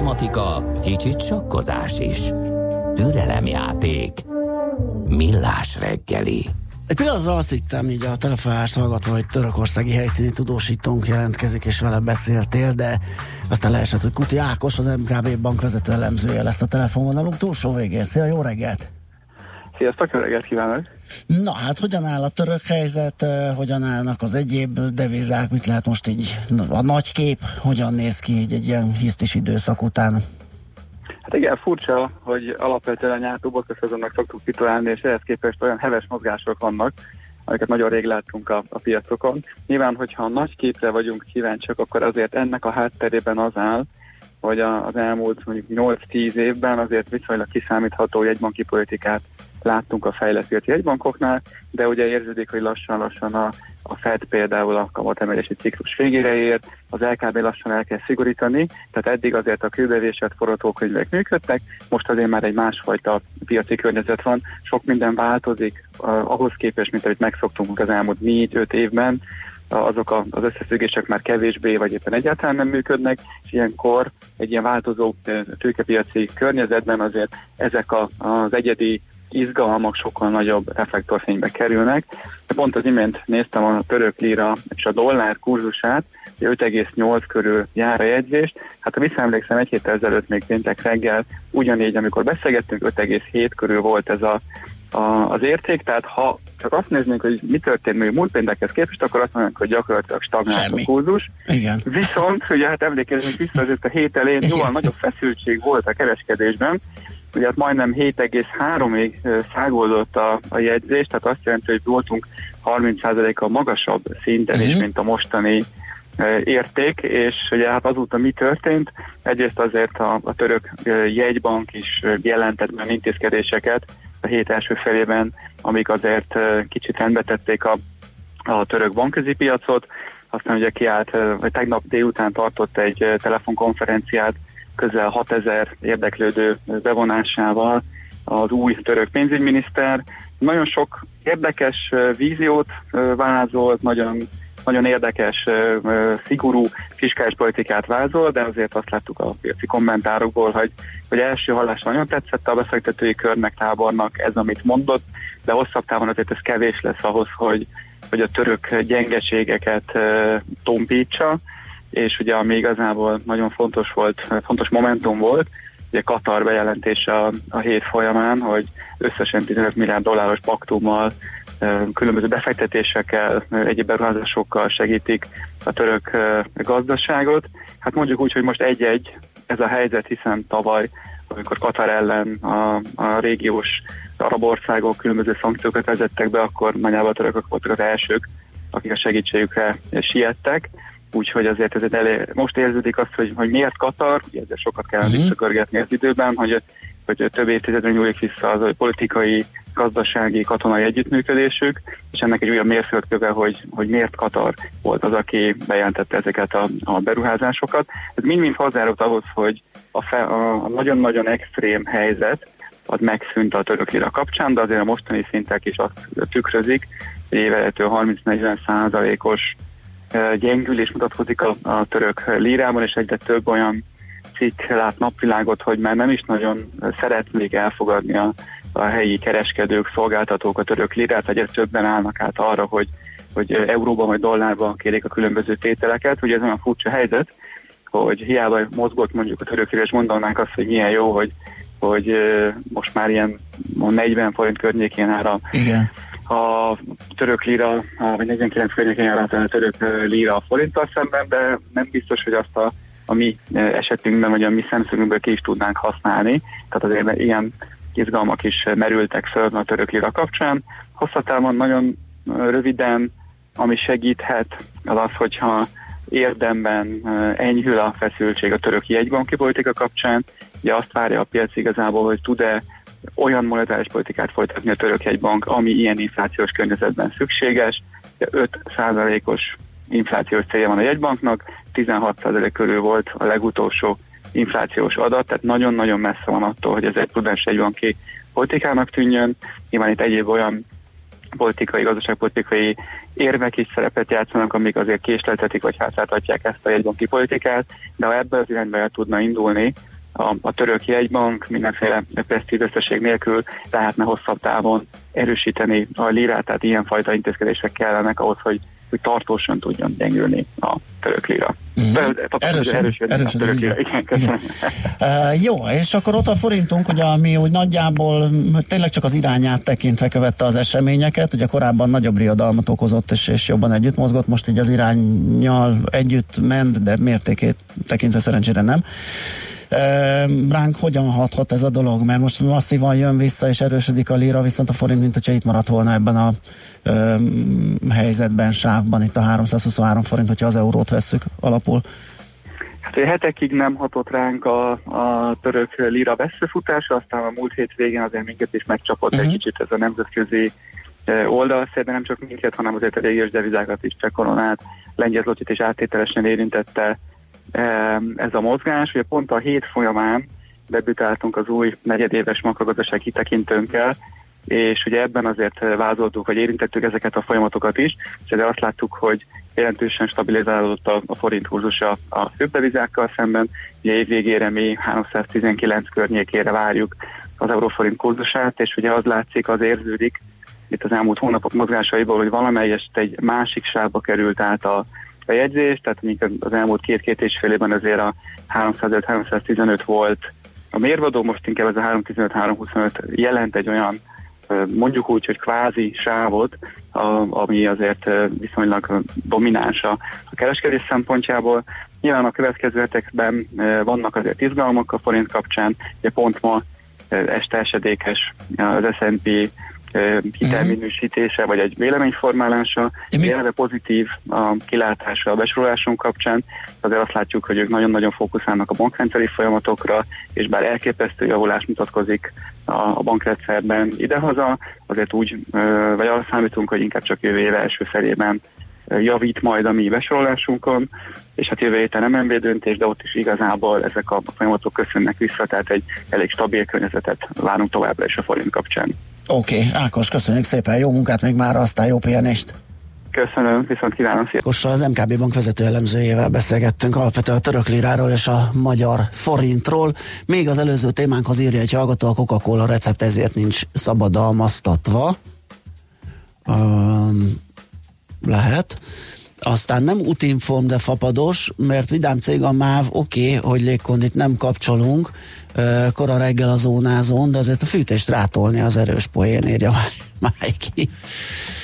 Matematika, kicsit sakkozás is. Türelemjáték. Millás reggeli. Egy pillanatra azt hittem így a telefonálást hallgatva, hogy törökországi helyszíni tudósítónk jelentkezik, és vele beszéltél, de aztán leesett, hogy Kuti Ákos, az MKB bank vezető elemzője lesz a telefonvonalunk túlsó végén. Szia, jó reggelt! Sziasztok, jó reggelt kívánok! Na hát hogyan áll a török helyzet, hogyan állnak az egyéb devizák, mit lehet most így a nagy kép, hogyan néz ki egy, egy ilyen hisztis időszak után? Hát igen, furcsa, hogy alapvetően a nyártóból szezonnak szoktuk titulálni, és ehhez képest olyan heves mozgások vannak, amiket nagyon rég láttunk a, a piacokon. Nyilván, hogyha a nagy képre vagyunk kíváncsiak, akkor azért ennek a hátterében az áll, hogy az elmúlt mondjuk 8-10 évben azért viszonylag kiszámítható jegybanki politikát láttunk a fejlett jegybankoknál, de ugye érződik, hogy lassan-lassan a, a Fed például a kamatemelési ciklus végére ér, az LKB lassan el kell szigorítani, tehát eddig azért a kőbevésett forgatókönyvek működtek, most azért már egy másfajta piaci környezet van, sok minden változik uh, ahhoz képest, mint amit megszoktunk az elmúlt 4-5 évben, azok a, az összefüggések már kevésbé vagy éppen egyáltalán nem működnek, és ilyenkor egy ilyen változó tőkepiaci környezetben azért ezek a, az egyedi izgalmak sokkal nagyobb reflektorfénybe kerülnek. Pont az imént néztem a török lira és a dollár kurzusát, 5,8 körül jár a jegyzést. Hát ha visszaemlékszem, egy héttel ezelőtt még péntek reggel ugyanígy, amikor beszélgettünk, 5,7 körül volt ez a, a, az érték, tehát ha csak azt néznénk, hogy mi történt még múlt péntekhez képest, akkor azt mondjuk, hogy gyakorlatilag stagnált a kurzus. Igen. Viszont, ugye hát emlékezzünk vissza, azért a hét elején jóval nagyobb feszültség volt a kereskedésben, ugye hát majdnem 7,3-ig szágoldott a, a jegyzés, tehát azt jelenti, hogy voltunk 30%-kal magasabb szinten uh-huh. is, mint a mostani érték, és ugye hát azóta mi történt? Egyrészt azért a, a török jegybank is jelentett meg intézkedéseket a hét első felében, amik azért kicsit rendbe tették a, a török bankközi piacot, aztán ugye kiállt, vagy tegnap délután tartott egy telefonkonferenciát közel 6000 érdeklődő bevonásával az új török pénzügyminiszter. Nagyon sok érdekes víziót vázolt, nagyon, nagyon érdekes, szigorú fiskális politikát vázol, de azért azt láttuk a piaci kommentárokból, hogy, hogy első hallásra nagyon tetszett a befektetői körnek, tábornak ez, amit mondott, de hosszabb távon azért ez kevés lesz ahhoz, hogy, hogy a török gyengeségeket tompítsa és ugye ami igazából nagyon fontos volt, fontos momentum volt, ugye Katar bejelentése a, a hét folyamán, hogy összesen 15 milliárd dolláros paktummal különböző befektetésekkel, egyéb beruházásokkal segítik a török gazdaságot. Hát mondjuk úgy, hogy most egy-egy ez a helyzet, hiszen tavaly, amikor Katar ellen a, a régiós arab országok különböző szankciókat vezettek be, akkor nagyjából a törökök voltak az elsők, akik a segítségükre siettek úgyhogy azért ez egy most érződik azt, hogy, hogy miért Katar, ugye ezzel sokat kell uh-huh. visszakörgetni az időben, hogy, hogy több évtizedre nyúlik vissza az, hogy politikai, gazdasági, katonai együttműködésük, és ennek egy újabb mérföldköve, hogy, hogy miért Katar volt az, aki bejelentette ezeket a, a beruházásokat. Ez mind-mind hozzájárult ahhoz, hogy a, fe, a, a nagyon-nagyon extrém helyzet az megszűnt a török lira kapcsán, de azért a mostani szintek is azt tükrözik, hogy évelető 30-40 százalékos gyengülés mutatkozik a, a török lírában, és egyre több olyan cikk lát napvilágot, hogy már nem is nagyon szeretnék elfogadni a, a helyi kereskedők, szolgáltatók a török lirát, egyre többen állnak át arra, hogy, hogy euróban vagy dollárban kérik a különböző tételeket. Ugye ez olyan furcsa helyzet, hogy hiába mozgott mondjuk a török lira, és mondanánk azt, hogy milyen jó, hogy, hogy most már ilyen 40 forint környékén ára Igen a török lira, vagy 49 környékén járat a török lira a forinttal szemben, de nem biztos, hogy azt a, a mi esetünkben, vagy a mi szemszögünkből ki is tudnánk használni. Tehát azért ilyen izgalmak is merültek föl a török lira kapcsán. Hosszatávon nagyon röviden, ami segíthet, az az, hogyha érdemben enyhül a feszültség a török jegybanki politika kapcsán. Ugye azt várja a piac igazából, hogy tud-e olyan monetáris politikát folytatni a török jegybank, ami ilyen inflációs környezetben szükséges. 5%-os inflációs célja van a jegybanknak, 16% körül volt a legutolsó inflációs adat, tehát nagyon-nagyon messze van attól, hogy ez egy prudens jegybanki politikának tűnjön. Nyilván itt egyéb olyan politikai, gazdaságpolitikai érvek is szerepet játszanak, amik azért késleltetik vagy hátráltatják ezt a jegybanki politikát, de ha ebbe az irányba el tudna indulni, a, a török jegybank mindenféle presztízösszesség nélkül lehetne hosszabb távon erősíteni a lirát, tehát ilyenfajta intézkedések kellenek ahhoz, hogy hogy tartósan tudjon gyengülni a török lira. Mhm. De- de- Erősödni, erősödni a török lira. Igen, köszönöm. Uh, jó, és akkor ott a forintunk, ugye, ami úgy nagyjából tényleg csak az irányát tekintve követte az eseményeket, ugye korábban nagyobb riadalmat okozott, és, és jobban együtt mozgott, most így az irányjal együtt ment, de mértékét tekintve szerencsére nem. Uh, ránk hogyan hathat ez a dolog? Mert most masszívan jön vissza és erősödik a lira, viszont a forint, mint hogyha itt maradt volna ebben a helyzetben, sávban, itt a 323 forint, hogyha az eurót vesszük alapul. Hát hetekig nem hatott ránk a, a török lira összefutása, aztán a múlt hét végén azért minket is megcsapott uh-huh. egy kicsit ez a nemzetközi oldalszél, de nem csak minket, hanem azért a régiós devizákat is, cseh koronát, lengyel zlotyit is áttételesen érintette ez a mozgás. Ugye pont a hét folyamán debütáltunk az új negyedéves makrogazdaság kitekintőnkkel, és ugye ebben azért vázoltuk, vagy érintettük ezeket a folyamatokat is, és de azt láttuk, hogy jelentősen stabilizálódott a, a forint kurzusa a főbb devizákkal szemben. Ugye év végére mi 319 környékére várjuk az euróforint kurzusát, és ugye az látszik, az érződik itt az elmúlt hónapok mozgásaiból, hogy valamelyest egy másik sávba került át a, a jegyzés, tehát mondjuk az elmúlt két-két és fél évben azért a 305-315 volt a mérvadó, most inkább ez a 315-325 jelent egy olyan mondjuk úgy, hogy kvázi sávot, ami azért viszonylag domináns a, kereskedés szempontjából. Nyilván a következő hetekben vannak azért izgalmak a forint kapcsán, ugye pont ma este esedékes az S&P hitelminősítése, vagy egy véleményformálása, jelenleg pozitív a kilátása a besorolásunk kapcsán, azért azt látjuk, hogy ők nagyon-nagyon fókuszálnak a bankrendszeri folyamatokra, és bár elképesztő javulás mutatkozik a, a bankrendszerben idehaza, azért úgy, vagy arra számítunk, hogy inkább csak jövő év első felében javít majd a mi besorolásunkon, és hát jövő héten MNB döntés, de ott is igazából ezek a folyamatok köszönnek vissza, tehát egy elég stabil környezetet várunk továbbra is a forint kapcsán. Oké, okay, Ákos, köszönjük szépen, jó munkát még már, aztán jó pihenést! Köszönöm, viszont kívánom szépen. Ákossal, az MKB bank vezető elemzőjével beszélgettünk alapvetően a török liráról és a magyar forintról. Még az előző témánkhoz írja egy hallgató, a Coca-Cola recept ezért nincs szabadalmaztatva. Um, lehet. Aztán nem útinform, de fapados, mert vidám cég a MÁV, oké, okay, hogy légkondit nem kapcsolunk, kora reggel a zónázón, de azért a fűtést rátolni az erős poén, írja Májki.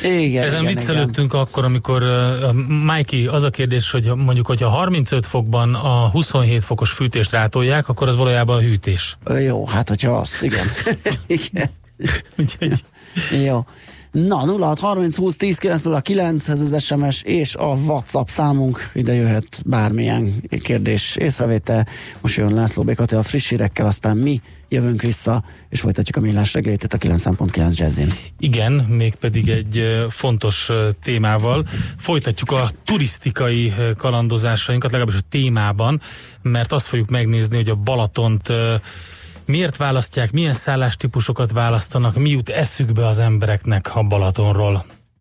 Igen, Ezen igen, viccelődtünk akkor, amikor uh, Mikey, az a kérdés, hogy mondjuk, hogyha 35 fokban a 27 fokos fűtést rátolják, akkor az valójában a hűtés. Jó, hát hogyha azt, igen. [LAUGHS] igen. Úgyhogy Jó. Na, 06 30 20 10 909, ez az SMS és a WhatsApp számunk, ide jöhet bármilyen kérdés, észrevétel. Most jön László Békati a friss hírekkel, aztán mi jövünk vissza, és folytatjuk a millás reggelit itt a 9.9 jazzin. Igen, mégpedig egy fontos témával. Folytatjuk a turisztikai kalandozásainkat, legalábbis a témában, mert azt fogjuk megnézni, hogy a Balatont miért választják, milyen szállástípusokat választanak, mi jut eszükbe az embereknek a Balatonról.